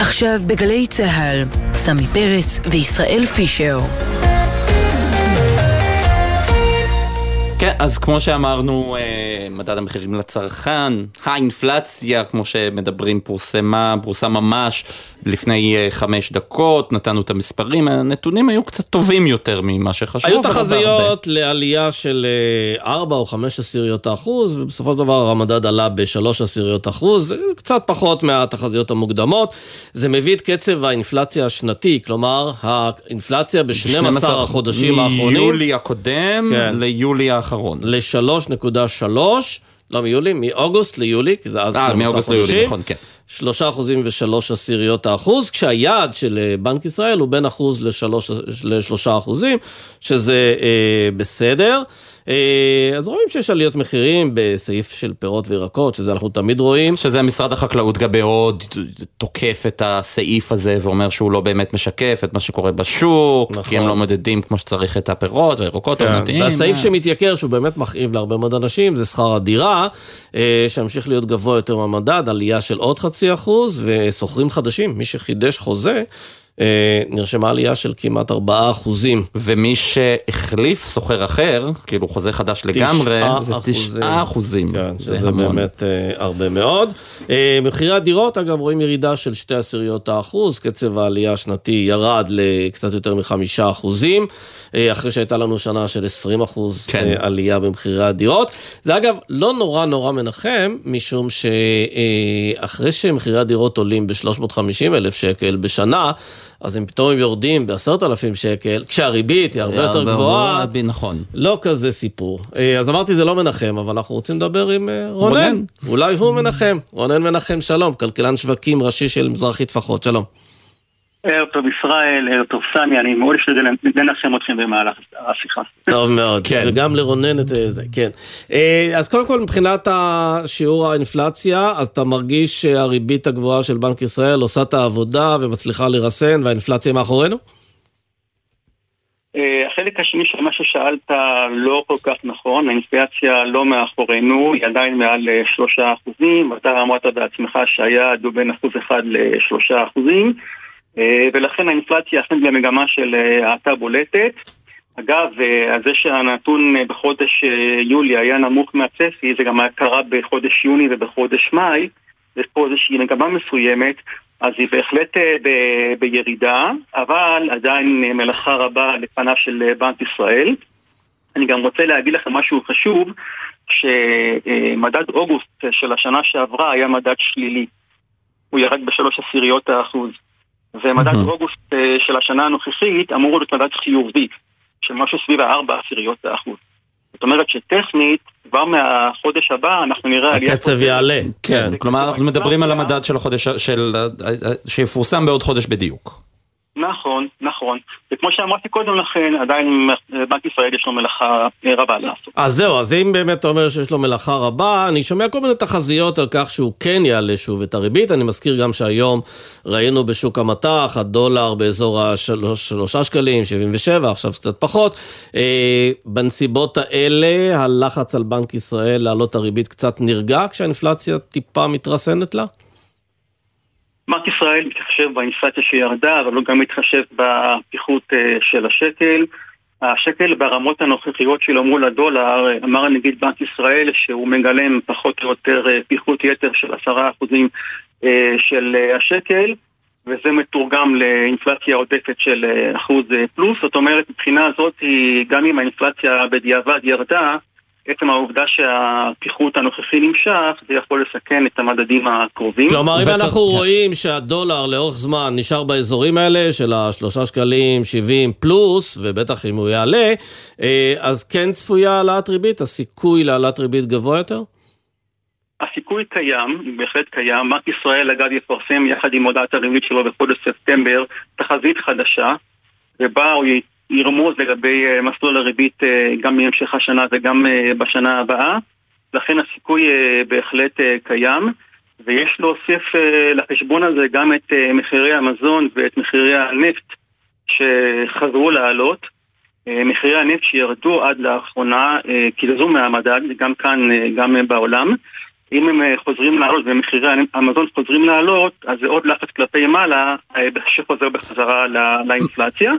עכשיו בגלי צה"ל, סמי פרץ וישראל פישר. כן, אז כמו שאמרנו, אה, מדד המחירים לצרכן, האינפלציה, כמו שמדברים, פורסמה, פורסם ממש לפני אה, חמש דקות, נתנו את המספרים, הנתונים היו קצת טובים יותר ממה שחשבו. היו תחזיות לעלייה של 4 אה, או 5 עשיריות האחוז, ובסופו של דבר המדד עלה ב-3 עשיריות האחוז, קצת פחות מהתחזיות המוקדמות. זה מביא את קצב האינפלציה השנתי, כלומר, האינפלציה ב-12 החודשים האחרונים. מיולי הקודם כן. ליולי האחרון. ל-3.3. לא מיולי, מאוגוסט ליולי, כי זה אז 12 חודשים. אה, מאוגוסט ליולי, נכון, כן. שלושה אחוזים ושלוש עשיריות האחוז, כשהיעד של אה, בנק ישראל הוא בין אחוז לשלושה אחוזים, שזה אה, בסדר. אה, אז רואים שיש עליות מחירים בסעיף של פירות וירקות, שזה אנחנו תמיד רואים. שזה משרד החקלאות גם מאוד תוקף את הסעיף הזה ואומר שהוא לא באמת משקף את מה שקורה בשוק, נכון. כי הם נכון. לא מודדים כמו שצריך את הפירות והירקות העונתיים. כן. והסעיף שמתייקר, שהוא באמת מכאיב להרבה מאוד אנשים, זה שכר הדירה, אה, שהמשיך להיות גבוה יותר מהמדד, עלייה של עוד חצי אחוז, ושוכרים חדשים, מי שחידש חוזה. אה, נרשמה עלייה של כמעט 4 אחוזים. ומי שהחליף סוחר אחר, כאילו חוזה חדש לגמרי, זה 9 אחוזים. כן, שזה המון. באמת uh, הרבה מאוד. Uh, מחירי הדירות, אגב, רואים ירידה של 2 עשיריות האחוז, קצב העלייה השנתי ירד לקצת יותר מחמישה אחוזים, uh, אחרי שהייתה לנו שנה של 20 אחוז כן. uh, עלייה במחירי הדירות. זה אגב לא נורא נורא מנחם, משום שאחרי שמחירי הדירות עולים ב-350 אלף שקל בשנה, אז הם פתאום יורדים בעשרת אלפים שקל, כשהריבית היא הרבה יותר גבוהה. נכון. לא כזה סיפור. אה, אז אמרתי, זה לא מנחם, אבל אנחנו רוצים לדבר עם אה, רונן. אולי הוא מנחם. רונן מנחם, שלום, כלכלן שווקים ראשי של מזרחי טפחות, שלום. ערב טוב ישראל, ערב טוב סמי, אני מאוד אשתדל לנחם אתכם במהלך השיחה. טוב מאוד, כן. וגם לרונן את זה, כן. אה, אז קודם כל מבחינת שיעור האינפלציה, אז אתה מרגיש שהריבית הגבוהה של בנק ישראל עושה את העבודה ומצליחה לרסן והאינפלציה מאחורינו? אה, החלק השני של מה ששאלת לא כל כך נכון, האינפלציה לא מאחורינו, היא עדיין מעל אה, שלושה אחוזים, אתה אמרת בעצמך שהיעד הוא בין אחוז אחד לשלושה אחוזים. אה, ולכן האינפלציה אכן במגמה של אה, האטה בולטת. אגב, אה, זה שהנתון בחודש יולי היה נמוך מהצפי, זה גם קרה בחודש יוני ובחודש מאי, יש פה איזושהי מגמה מסוימת, אז היא בהחלט ב- בירידה, אבל עדיין מלאכה רבה לפניו של בנק ישראל. אני גם רוצה להגיד לכם משהו חשוב, שמדד אוגוסט של השנה שעברה היה מדד שלילי. הוא ירד בשלוש עשיריות האחוז. ומדד mm-hmm. אוגוסט uh, של השנה הנוכחית אמור להיות מדד חיובי, של משהו סביב הארבע עשיריות האחוז. זאת אומרת שטכנית, כבר מהחודש הבא אנחנו נראה... הקצב יעלה. כן, כלומר אנחנו מדברים על המדד של החודש, של, שיפורסם בעוד חודש בדיוק. נכון, נכון. וכמו שאמרתי קודם לכן, עדיין בנק ישראל יש לו מלאכה רבה לעשות. אז זהו, אז אם באמת אתה אומר שיש לו מלאכה רבה, אני שומע כל מיני תחזיות על כך שהוא כן יעלה שוב את הריבית. אני מזכיר גם שהיום ראינו בשוק המטח, הדולר באזור השלושה שקלים, 77, עכשיו קצת פחות. אה, בנסיבות האלה, הלחץ על בנק ישראל להעלות הריבית קצת נרגע, כשהאינפלציה טיפה מתרסנת לה? בנק ישראל מתחשב באינפלציה שירדה, אבל הוא גם מתחשב בפיחות אה, של השקל. השקל ברמות הנוכחיות שלו מול הדולר, אמר נגיד בנק ישראל שהוא מגלם פחות או יותר אה, פיחות יתר של עשרה אחוזים אה, של השקל, וזה מתורגם לאינפלציה עודפת של אחוז פלוס. זאת אומרת, מבחינה הזאת, גם אם האינפלציה בדיעבד ירדה, עצם העובדה שהפיחות הנוכחי נמשך, זה יכול לסכן את המדדים הקרובים. כלומר, אם אנחנו רואים שהדולר לאורך זמן נשאר באזורים האלה של השלושה שקלים, 70 פלוס, ובטח אם הוא יעלה, אה, אז כן צפויה העלאת ריבית? הסיכוי להעלאת ריבית גבוה יותר? הסיכוי קיים, בהחלט קיים. בנק ישראל, אגב, יפרסם יחד עם הודעת הריבית שלו בחודש ספטמבר תחזית חדשה, ובה הוא ירמוז לגבי אה, מסלול הריבית אה, גם מהמשך השנה וגם אה, בשנה הבאה, לכן הסיכוי בהחלט קיים, ויש להוסיף לחשבון הזה גם את מחירי המזון ואת מחירי הנפט שחזרו לעלות. מחירי הנפט שירדו עד לאחרונה קיזזו מהמדד, גם כאן, גם בעולם. אם הם חוזרים לעלות ומחירי המזון חוזרים לעלות, אז זה עוד לחץ כלפי מעלה שחוזר בחזרה לאינפלציה.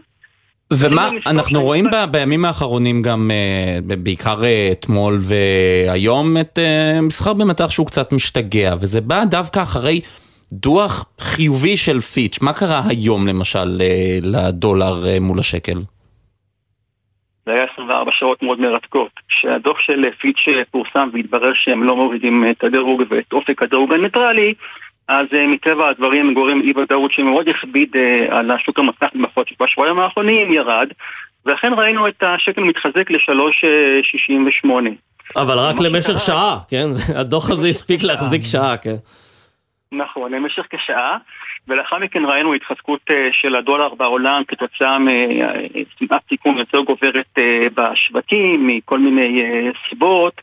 ומה אנחנו רואים ב, בימים האחרונים גם, uh, בעיקר uh, אתמול והיום, את uh, מסחר במטח שהוא קצת משתגע, וזה בא דווקא אחרי דוח חיובי של פיץ'. מה קרה היום למשל לדולר מול השקל? זה היה 24 שעות מאוד מרתקות. כשהדוח של פיץ' פורסם והתברר שהם לא מורידים את הדירוג ואת אופק הדירוג הניטרלי, אז uh, מטבע הדברים גורם אי ודאות שמאוד הכביד uh, על השוק המסך. בשבועיים האחרונים ירד, ולכן ראינו את השקל מתחזק ל-3.68. אבל רק למשך שעה, כן? הדוח הזה הספיק להחזיק שעה, כן. נכון, למשך כשעה, ולאחר מכן ראינו התחזקות של הדולר בעולם כתוצאה משנאת סיכון יותר גוברת בשווקים, מכל מיני סיבות.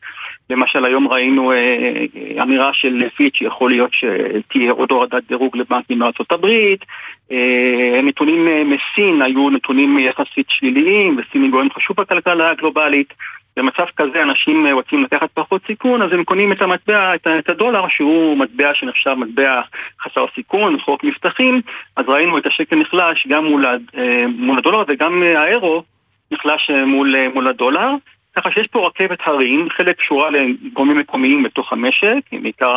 למשל היום ראינו אה, אה, אמירה של פיץ' שיכול להיות שתהיה עוד הורדת דירוג לבנקים מארצות הברית. אה, נתונים אה, מסין היו נתונים יחסית שליליים וסין היא גורם חשוב בכלכלה הגלובלית. במצב כזה אנשים אה, רוצים לקחת פחות סיכון אז הם קונים את המטבע, את, את הדולר שהוא מטבע שנחשב מטבע חסר סיכון, חוק מבטחים. אז ראינו את השקל נחלש גם מול, אה, מול הדולר וגם האירו נחלש מול, מול הדולר ככה שיש פה רכבת הרים, חלק קשורה לגורמים מקומיים בתוך המשק, בעיקר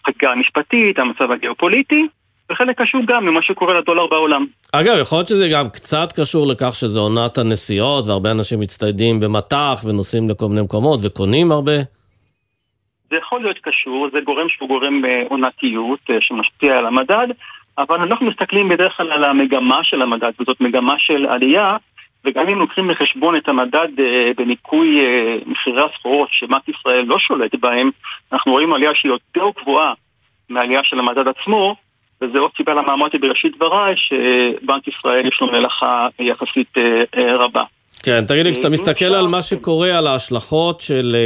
החקיקה המשפטית, המצב הגיאופוליטי, וחלק קשור גם למה שקורה לדולר בעולם. אגב, יכול להיות שזה גם קצת קשור לכך שזו עונת הנסיעות, והרבה אנשים מצטיידים במטח ונוסעים לכל מיני מקומות וקונים הרבה? זה יכול להיות קשור, זה גורם שהוא גורם אה, עונתיות אה, שמשפיע על המדד, אבל אנחנו מסתכלים בדרך כלל על המגמה של המדד, וזאת מגמה של עלייה. וגם אם לוקחים בחשבון את המדד uh, בניכוי uh, מחירי הסחורות שבנק ישראל לא שולט בהם, אנחנו רואים עלייה שהיא יותר גבוהה מהעלייה של המדד עצמו, וזה עוד סיבה למה אמרתי בראשית דבריי שבנק ישראל יש לו מלאכה יחסית uh, רבה. כן, תגיד לי, כשאתה מסתכל על מה שקורה, על ההשלכות של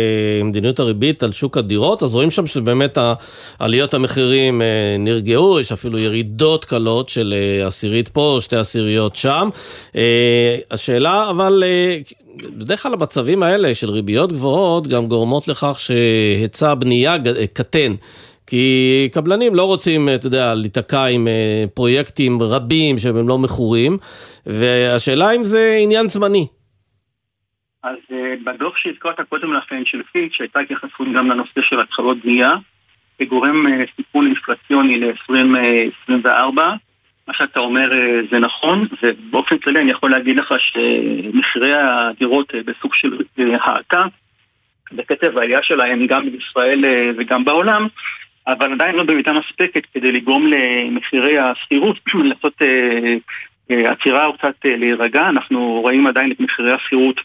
מדיניות הריבית על שוק הדירות, אז רואים שם שבאמת עליות המחירים נרגעו, יש אפילו ירידות קלות של עשירית פה, שתי עשיריות שם. השאלה, אבל... בדרך כלל המצבים האלה של ריביות גבוהות גם גורמות לכך שהיצע הבנייה קטן. כי קבלנים לא רוצים, אתה יודע, להיתקע עם פרויקטים רבים שהם לא מכורים, והשאלה אם זה עניין זמני. אז uh, בדוח שהזכרת קודם לכן של פיץ', שהייתה התייחסות גם לנושא של התחלות בנייה, כגורם uh, סיכון אינפלציוני ל-2024. מה שאתה אומר זה נכון, ובאופן כללי אני יכול להגיד לך שמחירי הדירות בסוג של האטה, בקצב העלייה שלהם גם בישראל וגם בעולם, אבל עדיין לא במידה מספקת כדי לגרום למחירי השכירות לעשות עצירה או קצת להירגע. אנחנו רואים עדיין את מחירי השכירות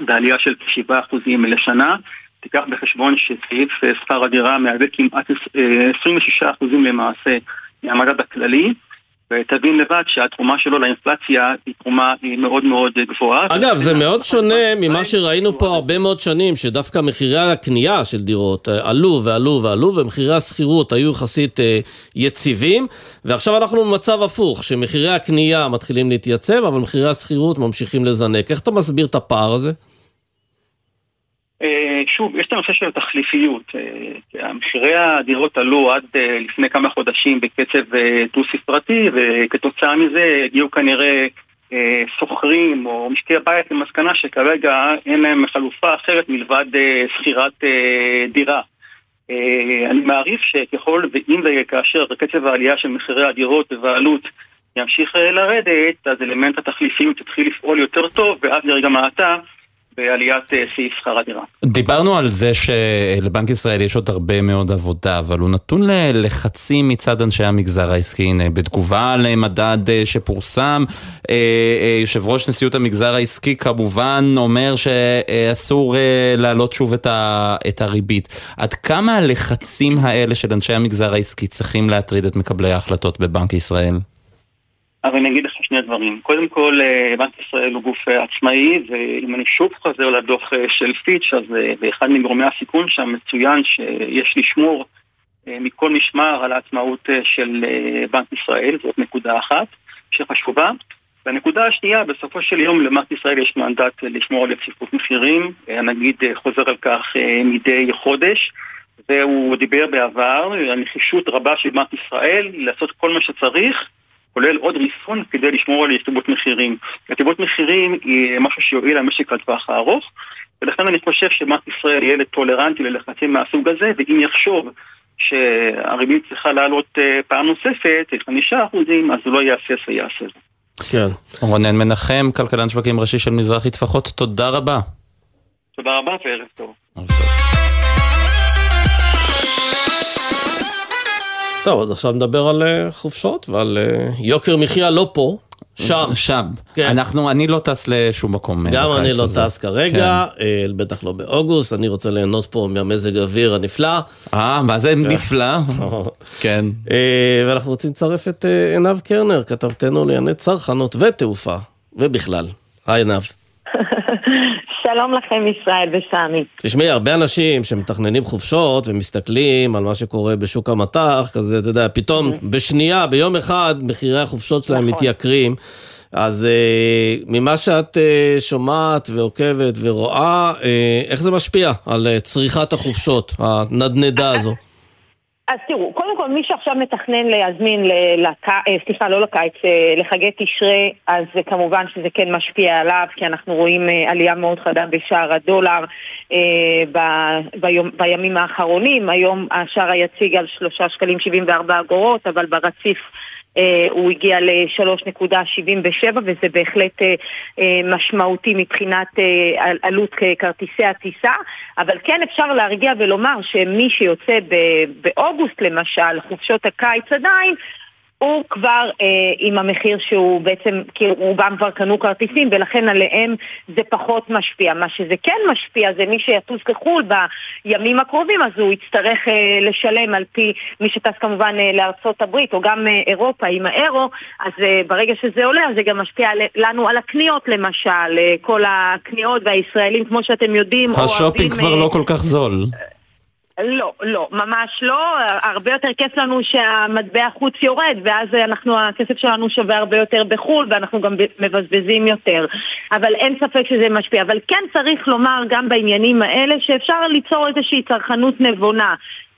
בעלייה של כ-7% לשנה. תיקח בחשבון שסעיף אה, שכר הדירה מהווה כמעט 26% אה, למעשה מהמדד הכללי, ותבין לבד שהתרומה שלו לאינפלציה היא תרומה מאוד מאוד גבוהה. אגב, זה מאוד שונה ממה שראינו פה הרבה מאוד שנים, שדווקא מחירי הקנייה של דירות אה, עלו ועלו ועלו, ומחירי השכירות היו יחסית אה, יציבים, ועכשיו אנחנו במצב הפוך, שמחירי הקנייה מתחילים להתייצב, אבל מחירי השכירות ממשיכים לזנק. איך אתה מסביר את הפער הזה? אה, שוב, יש את הנושא של התחליפיות. אה, מחירי הדירות עלו עד אה, לפני כמה חודשים בקצב דו-ספרתי, וכתוצאה מזה הגיעו כנראה שוכרים או משקי הבית למסקנה שכרגע אין להם חלופה אחרת מלבד שכירת דירה. אני מעריך שככל ואם וכאשר קצב העלייה של מחירי הדירות והעלות ימשיך לרדת, אז אלמנט התחליפיות יתחיל לפעול יותר טוב, ואז לרגע מעתה בעליית אה, סעיף שכר הדירה. דיברנו על זה שלבנק ישראל יש עוד הרבה מאוד עבודה, אבל הוא נתון ללחצים מצד אנשי המגזר העסקי. הנה, בתגובה למדד אה, שפורסם, אה, יושב ראש נשיאות המגזר העסקי כמובן אומר שאסור להעלות שוב את הריבית. עד כמה הלחצים האלה של אנשי המגזר העסקי צריכים להטריד את מקבלי ההחלטות בבנק ישראל? אבל אני אגיד לך שני דברים. קודם כל, אה, בנק ישראל הוא גוף אה, עצמאי, ואם אני שוב חוזר לדוח אה, של פיץ', אז באחד מגורמי הסיכון שם מצוין שיש לשמור מכל משמר על העצמאות של בנק ישראל, זאת נקודה אחת שחשובה. והנקודה השנייה, בסופו של יום לבנק ישראל יש מנדט לשמור על יציפות מחירים, הנגיד חוזר על כך מדי חודש. והוא דיבר בעבר על נחישות רבה של בנק ישראל לעשות כל מה שצריך כולל עוד ריסון כדי לשמור על יציבות מחירים. יציבות מחירים היא משהו שיועיל למשק לטווח הארוך, ולכן אני חושב שבנק ישראל יהיה טולרנטי ללחצים מהסוג הזה, ואם יחשוב שהריבית צריכה לעלות אה, פעם נוספת, חמישה אחוזים, אז הוא לא יהסס ויעשה זאת. כן. רונן מנחם, כלכלן שווקים ראשי של מזרחי טפחות, תודה רבה. תודה רבה וערב טוב. טוב. אז עכשיו נדבר על אה, חופשות ועל אה, יוקר מחיה לא פה, שם. שם. כן. אנחנו, אני לא טס לשום מקום. אה, גם אני לא הזה. טס כרגע, כן. בטח לא באוגוסט, אני רוצה ליהנות פה מהמזג האוויר הנפלא. אה, מה זה כן. נפלא? כן. ואנחנו רוצים לצרף את עינב קרנר, כתבתנו לענייני צרכנות ותעופה, ובכלל. היי עינב. שלום לכם ישראל וסמי. תשמעי, הרבה אנשים שמתכננים חופשות ומסתכלים על מה שקורה בשוק המטח, כזה, אתה יודע, פתאום mm-hmm. בשנייה, ביום אחד, מחירי החופשות שלהם נכון. מתייקרים. אז אה, ממה שאת אה, שומעת ועוקבת ורואה, אה, איך זה משפיע על אה, צריכת החופשות, הנדנדה הזו? אז תראו, קודם כל מי שעכשיו מתכנן להזמין, לק... אה, סליחה, לא לקיץ, אה, לחגי תשרי, אז כמובן שזה כן משפיע עליו, כי אנחנו רואים אה, עלייה מאוד חדה בשער הדולר ב... ביום... בימים האחרונים. היום השער היציג על שלושה שקלים 74 אגורות, אבל ברציף הוא הגיע ל-3.77 וזה בהחלט אה, אה, משמעותי מבחינת עלות כרטיסי הטיסה, אבל כן אפשר להרגיע ולומר שמי שיוצא באוגוסט למשל, חופשות הקיץ עדיין, הוא כבר אה, עם המחיר שהוא בעצם, כי רובם כבר קנו כרטיסים ולכן עליהם זה פחות משפיע. מה שזה כן משפיע זה מי שיטוס כחו"ל בימים הקרובים אז הוא יצטרך אה, לשלם על פי מי שטס כמובן אה, לארצות הברית או גם אה, אירופה עם האירו, אז אה, ברגע שזה עולה אז זה גם משפיע לנו על הקניות למשל, אה, כל הקניות והישראלים כמו שאתם יודעים השופינג כבר אה, לא כל כך זול. לא, לא, ממש לא. הרבה יותר כיף לנו שהמטבע חוץ יורד, ואז אנחנו, הכסף שלנו שווה הרבה יותר בחו"ל, ואנחנו גם מבזבזים יותר. אבל אין ספק שזה משפיע. אבל כן צריך לומר גם בעניינים האלה שאפשר ליצור איזושהי צרכנות נבונה.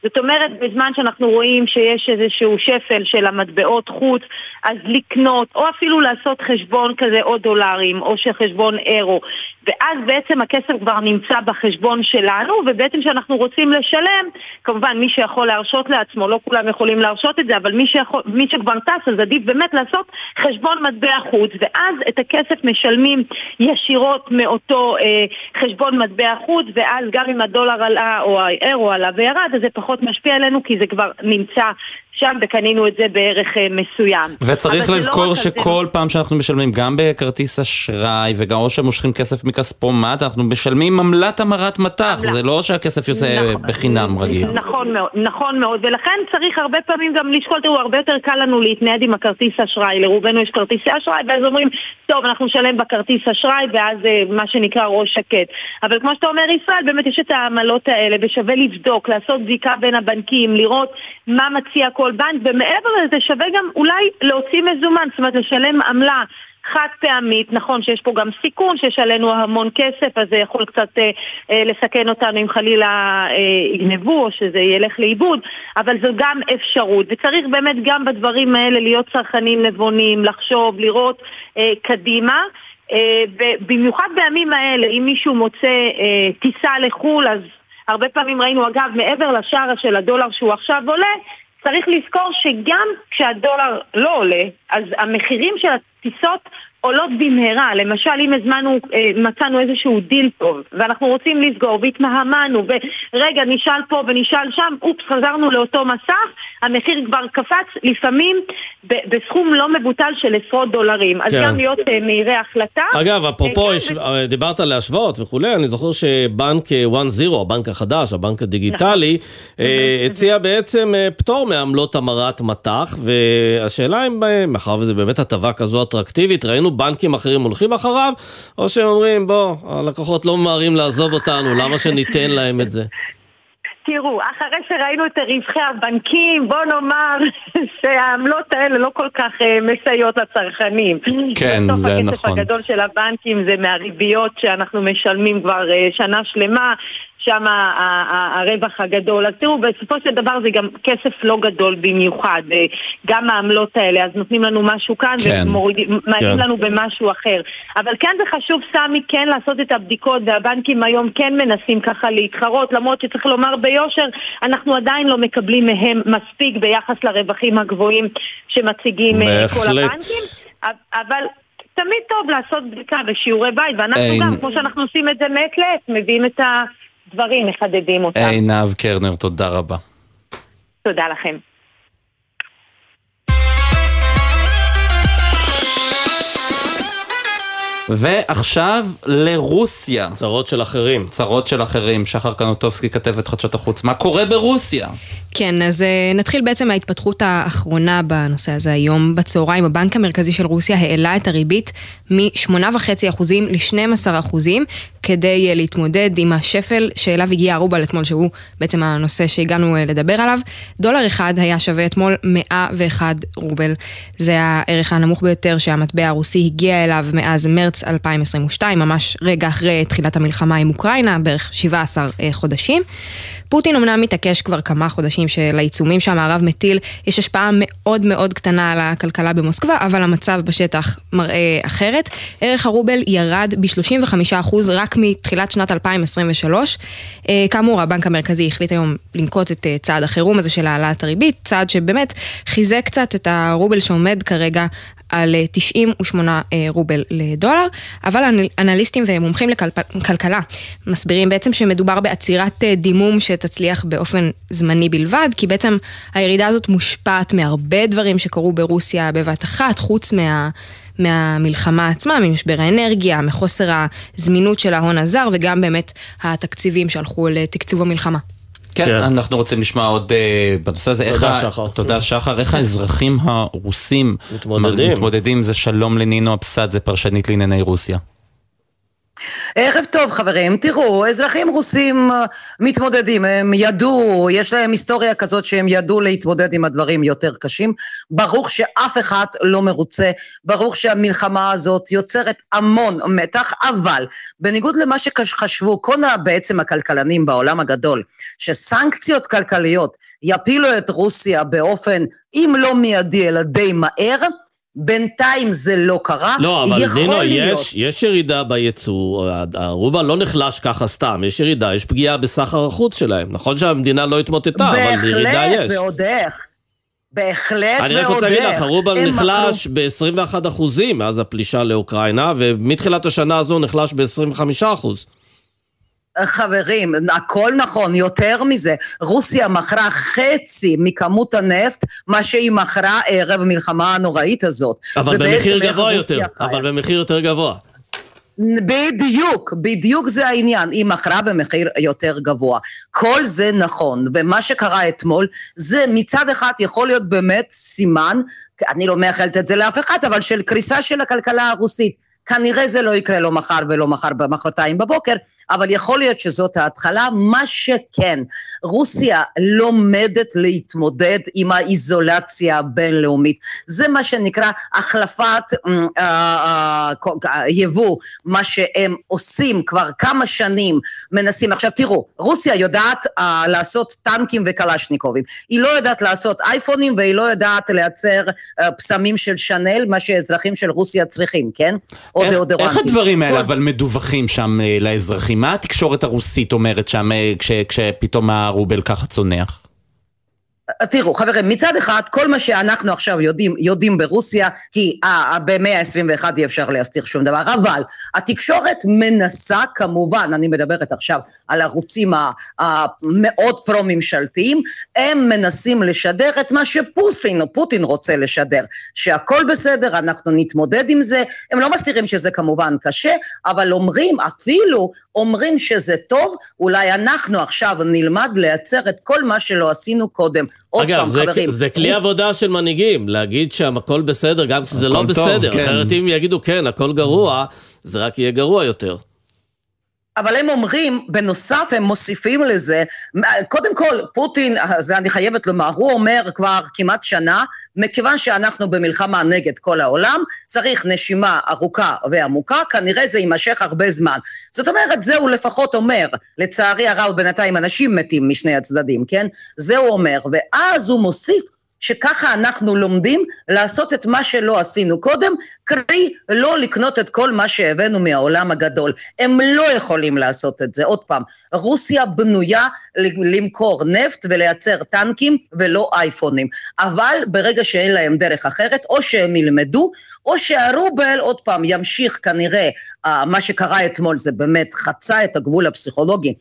זאת אומרת, בזמן שאנחנו רואים שיש איזשהו שפל של המטבעות חוץ, אז לקנות, או אפילו לעשות חשבון כזה או דולרים, או של חשבון אירו, ואז בעצם הכסף כבר נמצא בחשבון שלנו, ובעצם כשאנחנו רוצים לשלם, כמובן מי שיכול להרשות לעצמו, לא כולם יכולים להרשות את זה, אבל מי, שיכול, מי שכבר טס, אז עדיף באמת לעשות חשבון מטבע חוץ, ואז את הכסף משלמים ישירות מאותו אה, חשבון מטבע חוץ, ואז גם אם הדולר עלה או האירו עלה וירד, אז זה פחות פחות משפיע עלינו כי זה כבר נמצא שם וקנינו את זה בערך אה, מסוים. וצריך לזכור לא שכל זה... פעם שאנחנו משלמים, גם בכרטיס אשראי וגם או שמושכים כסף מכספומט, אנחנו משלמים עמלת המרת מטח, זה לא שהכסף יוצא נכון, בחינם רגיל. נכון מאוד, נכון מאוד, ולכן צריך הרבה פעמים גם לשקול, תראו, הרבה יותר קל לנו להתנייד עם הכרטיס אשראי, לרובנו יש כרטיסי אשראי, ואז אומרים, טוב, אנחנו נשלם בכרטיס אשראי, ואז אה, מה שנקרא ראש שקט. אבל כמו שאתה אומר, ישראל, באמת יש את העמלות האלה, ושווה לבדוק, לעשות בדיקה בין הבנקים, לראות מה מציע כל בנק, ומעבר לזה שווה גם אולי להוציא מזומן, זאת אומרת לשלם עמלה חד פעמית, נכון שיש פה גם סיכון, שיש עלינו המון כסף, אז זה יכול קצת אה, אה, לסכן אותנו אם חלילה אה, יגנבו או שזה ילך לאיבוד, אבל זו גם אפשרות, וצריך באמת גם בדברים האלה להיות צרכנים נבונים, לחשוב, לראות אה, קדימה. אה, במיוחד בימים האלה, אם מישהו מוצא אה, טיסה לחו"ל, אז הרבה פעמים ראינו, אגב, מעבר לשער של הדולר שהוא עכשיו עולה, צריך לזכור שגם כשהדולר לא עולה, אז המחירים של הטיסות עולות במהרה. למשל, אם הזמנו, אה, מצאנו איזשהו דיל טוב, ואנחנו רוצים לסגור, והתמהמנו, ורגע, נשאל פה ונשאל שם, אופס, חזרנו לאותו מסך, המחיר כבר קפץ, לפעמים בסכום לא מבוטל של עשרות דולרים. אז כן. גם להיות uh, מהירי החלטה. אגב, אפרופו, יש, ו... דיברת על להשוות וכולי, אני זוכר שבנק 1-0, הבנק החדש, הבנק הדיגיטלי, נכון. הציע בעצם פטור מעמלות המרת מטח, והשאלה אם, מאחר וזו באמת הטבה כזו אטרקטיבית, ראינו בנקים אחרים הולכים אחריו, או שהם אומרים, בוא, הלקוחות לא ממהרים לעזוב אותנו, למה שניתן להם את זה? תראו, אחרי שראינו את רווחי הבנקים, בוא נאמר שהעמלות האלה לא כל כך uh, מסייעות לצרכנים. כן, זה נכון. בסוף הכסף הגדול של הבנקים זה מהריביות שאנחנו משלמים כבר uh, שנה שלמה. שם הרווח הגדול. אז תראו, בסופו של דבר זה גם כסף לא גדול במיוחד. אה, גם העמלות האלה, אז נותנים לנו משהו כאן כן, ומעלים כן. לנו במשהו אחר. אבל כן זה חשוב, סמי, כן לעשות את הבדיקות, והבנקים היום כן מנסים ככה להתחרות, למרות שצריך לומר ביושר, אנחנו עדיין לא מקבלים מהם מספיק ביחס לרווחים הגבוהים שמציגים אה, כל הבנקים. אבל תמיד טוב לעשות בדיקה ושיעורי בית, ואנחנו אין... גם, כמו שאנחנו עושים את זה מעת לעת, מביאים את ה... דברים, מחדדים אותם. עינב קרנר, תודה רבה. תודה לכם. ועכשיו לרוסיה. צרות של אחרים. צרות של אחרים. שחר קנוטובסקי כתבת חדשות החוץ. מה קורה ברוסיה? כן, אז אה, נתחיל בעצם מההתפתחות האחרונה בנושא הזה היום. בצהריים הבנק המרכזי של רוסיה העלה את הריבית מ-8.5% ל-12% כדי אה, להתמודד עם השפל שאליו הגיע הרובל אתמול, שהוא בעצם הנושא שהגענו אה, לדבר עליו. דולר אחד היה שווה אתמול 101 רובל. זה הערך הנמוך ביותר שהמטבע הרוסי הגיע אליו מאז מרץ 2022, ממש רגע אחרי תחילת המלחמה עם אוקראינה, בערך 17 חודשים. פוטין אמנם מתעקש כבר כמה חודשים שלעיצומים שהמערב מטיל יש השפעה מאוד מאוד קטנה על הכלכלה במוסקבה, אבל המצב בשטח מראה אחרת. ערך הרובל ירד ב-35% רק מתחילת שנת 2023. אה, כאמור, הבנק המרכזי החליט היום לנקוט את אה, צעד החירום הזה של העלאת הריבית, צעד שבאמת חיזק קצת את הרובל שעומד כרגע על 98 אה, רובל לדולר, אבל אנליסטים ומומחים לכלכלה מסבירים בעצם שמדובר בעצירת דימום שתצליח באופן זמני בלבד, כי בעצם הירידה הזאת מושפעת מהרבה דברים שקרו ברוסיה בבת אחת, חוץ מה... מהמלחמה עצמה, ממשבר האנרגיה, מחוסר הזמינות של ההון הזר וגם באמת התקציבים שהלכו לתקצוב המלחמה. כן, כן, אנחנו רוצים לשמוע עוד uh, בנושא הזה. תודה איך שחר. תודה שחר. איך האזרחים הרוסים מתמודדים? מתמודדים זה שלום לנינו אבסדזה, פרשנית לענייני רוסיה. ערב טוב חברים, תראו, אזרחים רוסים אה, מתמודדים, הם ידעו, יש להם היסטוריה כזאת שהם ידעו להתמודד עם הדברים יותר קשים. ברוך שאף אחד לא מרוצה, ברוך שהמלחמה הזאת יוצרת המון מתח, אבל בניגוד למה שחשבו כל בעצם הכלכלנים בעולם הגדול, שסנקציות כלכליות יפילו את רוסיה באופן, אם לא מיידי, אלא די מהר, בינתיים זה לא קרה, לא, אבל נינו, להיות... יש, יש ירידה בייצוא, הרובה לא נחלש ככה סתם, יש ירידה, יש פגיעה בסחר החוץ שלהם. נכון שהמדינה לא התמוטטה, אבל ירידה יש. בהחלט, ועוד איך. בהחלט ועוד איך. אני רק רוצה להגיד לך, הרובל נחלש ב-21 אחוזים מאז הפלישה לאוקראינה, ומתחילת השנה הזו נחלש ב-25 אחוז. חברים, הכל נכון, יותר מזה, רוסיה מכרה חצי מכמות הנפט, מה שהיא מכרה ערב המלחמה הנוראית הזאת. אבל במחיר גבוה יותר, אבל במחיר יותר גבוה. בדיוק, בדיוק זה העניין, היא מכרה במחיר יותר גבוה. כל זה נכון, ומה שקרה אתמול, זה מצד אחד יכול להיות באמת סימן, אני לא מאחלת את זה לאף אחד, אבל של קריסה של הכלכלה הרוסית. כנראה זה לא יקרה לא מחר ולא מחר במחרתיים בבוקר, אבל יכול להיות שזאת ההתחלה. מה שכן, רוסיה לומדת להתמודד עם האיזולציה הבינלאומית. זה מה שנקרא החלפת אה, אה, אה, יבוא, מה שהם עושים כבר כמה שנים, מנסים. עכשיו תראו, רוסיה יודעת לעשות טנקים וקלשניקובים. היא לא יודעת לעשות אייפונים והיא לא יודעת לייצר פסמים של שאנל, מה שאזרחים של רוסיה צריכים, כן? או דאודורנטים. איך הדברים האלה אבל מדווחים שם אה, לאזרחים? מה התקשורת הרוסית אומרת שם אה, כשפתאום הרובל ככה צונח? תראו, חברים, מצד אחד, כל מה שאנחנו עכשיו יודעים, יודעים ברוסיה, כי במאה ה-21 אי אפשר להסתיר שום דבר, אבל התקשורת מנסה, כמובן, אני מדברת עכשיו על הערוצים המאוד פרו-ממשלתיים, הם מנסים לשדר את מה שפוטין או פוטין רוצה לשדר, שהכל בסדר, אנחנו נתמודד עם זה, הם לא מסתירים שזה כמובן קשה, אבל אומרים, אפילו אומרים שזה טוב, אולי אנחנו עכשיו נלמד לייצר את כל מה שלא עשינו קודם. עוד אגב, פעם, זה, חברים. זה כלי עבודה של מנהיגים, להגיד שהכל בסדר גם כשזה לא טוב, בסדר, כן. אחרת אם יגידו כן, הכל גרוע, זה רק יהיה גרוע יותר. אבל הם אומרים, בנוסף הם מוסיפים לזה, קודם כל, פוטין, זה אני חייבת לומר, הוא אומר כבר כמעט שנה, מכיוון שאנחנו במלחמה נגד כל העולם, צריך נשימה ארוכה ועמוקה, כנראה זה יימשך הרבה זמן. זאת אומרת, זה הוא לפחות אומר, לצערי הרב בינתיים אנשים מתים משני הצדדים, כן? זה הוא אומר, ואז הוא מוסיף שככה אנחנו לומדים לעשות את מה שלא עשינו קודם, קרי לא לקנות את כל מה שהבאנו מהעולם הגדול. הם לא יכולים לעשות את זה. עוד פעם, רוסיה בנויה למכור נפט ולייצר טנקים ולא אייפונים. אבל ברגע שאין להם דרך אחרת, או שהם ילמדו, או שהרובל עוד פעם ימשיך כנראה, אה, מה שקרה אתמול זה באמת חצה את הגבול הפסיכולוגי.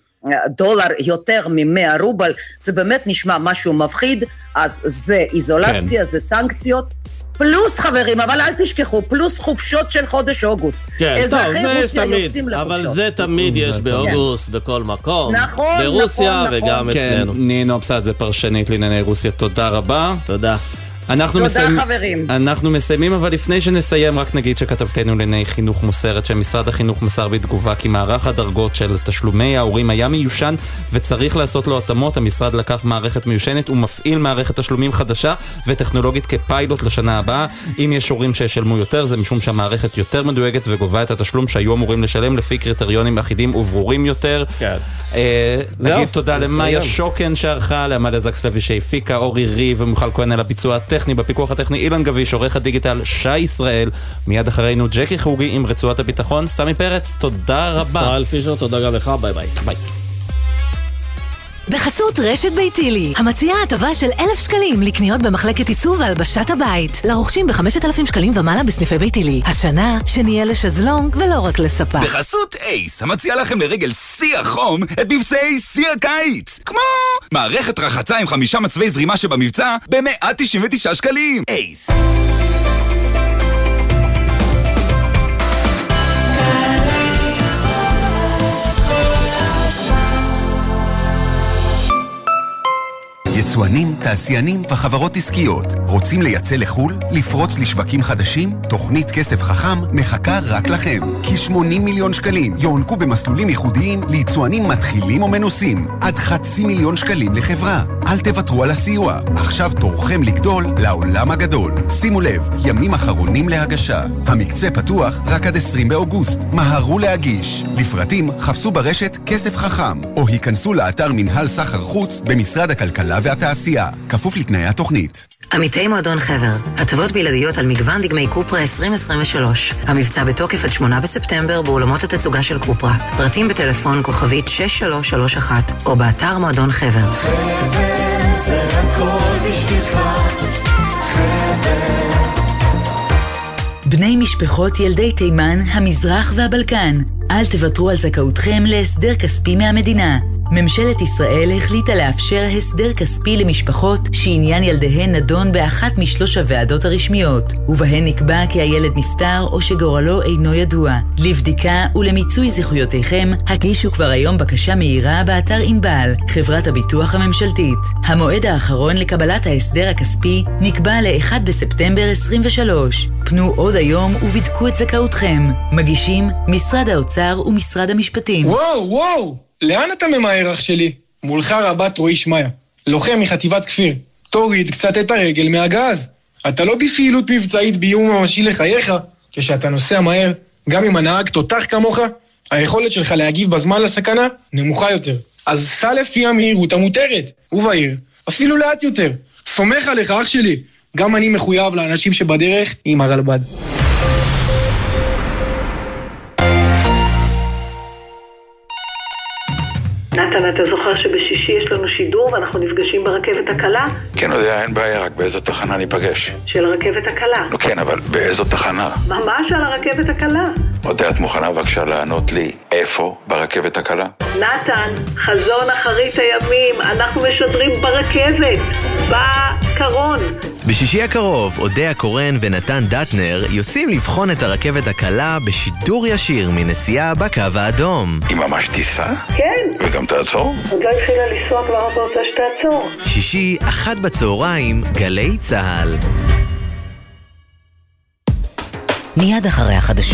דולר יותר מ-100 רובל, זה באמת נשמע משהו מפחיד, אז זה איזולציה, כן. זה סנקציות. פלוס חברים, אבל אל תשכחו, פלוס חופשות של חודש אוגוסט. כן, טוב, אזרחי זה רוסיה תמיד, יוצאים אבל לחופשות. זה תמיד יש כן. באוגוסט בכל מקום. נכון, ברוסיה נכון, נכון. וגם כן, אצלנו. נינו אבסד זה פרשנית לענייני רוסיה, תודה רבה. תודה. אנחנו תודה, מסיימים, חברים. אנחנו מסיימים, אבל לפני שנסיים, רק נגיד שכתבתנו לענייני חינוך מוסרת שמשרד החינוך מסר בתגובה כי מערך הדרגות של תשלומי ההורים היה מיושן וצריך לעשות לו התאמות. המשרד לקח מערכת מיושנת ומפעיל מערכת תשלומים חדשה וטכנולוגית כפיילוט לשנה הבאה. אם יש הורים שישלמו יותר, זה משום שהמערכת יותר מדויקת וגובה את התשלום שהיו אמורים לשלם לפי קריטריונים אחידים וברורים יותר. כן. אה, נגיד תודה. למאיה שוקן שערכה, לעמליה זקסלוי שהפיקה, אורי ריב ומיכל כהן על הביצוע הטכני, בפיקוח הטכני אילן גביש, עורך הדיגיטל שי ישראל, מיד אחרינו ג'קי חוגי עם רצועת הביטחון, סמי פרץ, תודה רבה. ישראל פישר, תודה גם לך, ביי ביי. ביי. בחסות רשת ביתילי, המציעה הטבה של אלף שקלים לקניות במחלקת עיצוב והלבשת הבית. לרוכשים בחמשת אלפים שקלים ומעלה בסניפי ביתילי. השנה, שנהיה לשזלונג ולא רק לספה. בחסות אייס, המציע לכם לרגל שיא החום את מבצעי שיא הקיץ. כמו מערכת רחצה עם חמישה מצבי זרימה שבמבצע ב-199 שקלים. אייס. יצואנים, תעשיינים וחברות עסקיות רוצים לייצא לחו"ל? לפרוץ לשווקים חדשים? תוכנית כסף חכם מחכה רק לכם. כ-80 מיליון שקלים יוענקו במסלולים ייחודיים ליצואנים מתחילים או מנוסים. עד חצי מיליון שקלים לחברה. אל תוותרו על הסיוע. עכשיו תורכם לגדול לעולם הגדול. שימו לב, ימים אחרונים להגשה. המקצה פתוח רק עד 20 באוגוסט. מהרו להגיש. לפרטים חפשו ברשת כסף חכם, או היכנסו לאתר מנהל סחר חוץ במשרד הכלכלה והתעשייה. כפוף לתנאי התוכנית. עמיתי מועדון חבר, הטבות בלעדיות על מגוון דגמי קופרה 2023. המבצע בתוקף עד 8 בספטמבר באולמות התצוגה של קופרה. פרטים בטלפון כוכבית 6331 או באתר מועדון חבר. זה הכל בשבילך, בני משפחות ילדי תימן, המזרח והבלקן. אל תוותרו על זכאותכם להסדר כספי מהמדינה. ממשלת ישראל החליטה לאפשר הסדר כספי למשפחות שעניין ילדיהן נדון באחת משלוש הוועדות הרשמיות, ובהן נקבע כי הילד נפטר או שגורלו אינו ידוע. לבדיקה ולמיצוי זכויותיכם, הגישו כבר היום בקשה מהירה באתר ענבל, חברת הביטוח הממשלתית. המועד האחרון לקבלת ההסדר הכספי נקבע ל-1 בספטמבר 23. פנו עוד היום ובדקו את זכאותכם. מגישים משרד האוצר ומשרד המשפטים. וואו, וואו! לאן אתה ממהר, אח שלי? מולך רבת רועי שמעיה, לוחם מחטיבת כפיר. תוריד קצת את הרגל מהגז. אתה לא בפעילות מבצעית באיום ממשי לחייך, כשאתה נוסע מהר, גם אם הנהג תותח כמוך, היכולת שלך להגיב בזמן לסכנה נמוכה יותר. אז סע לפי המהירות המותרת, ובעיר, אפילו לאט יותר. סומך עליך, אח שלי. גם אני מחויב לאנשים שבדרך עם הרלב"ד. נתן, אתה זוכר שבשישי יש לנו שידור ואנחנו נפגשים ברכבת הקלה? כן, יודע, אין בעיה, רק באיזו תחנה ניפגש. של הרכבת הקלה. לא, כן, אבל באיזו תחנה? ממש על הרכבת הקלה. אודה, את מוכנה בבקשה לענות לי איפה ברכבת הקלה? נתן, חזון אחרית הימים, אנחנו משדרים ברכבת, בקרון. בשישי הקרוב, אודיה קורן ונתן דטנר יוצאים לבחון את הרכבת הקלה בשידור ישיר מנסיעה בקו האדום. היא ממש תיסע? כן. וגם תעצור? עוד לא התחילה לנסוע כבר אתה רוצה שתעצור. שישי, אחת בצהריים, גלי צה"ל. מיד אחרי החדשות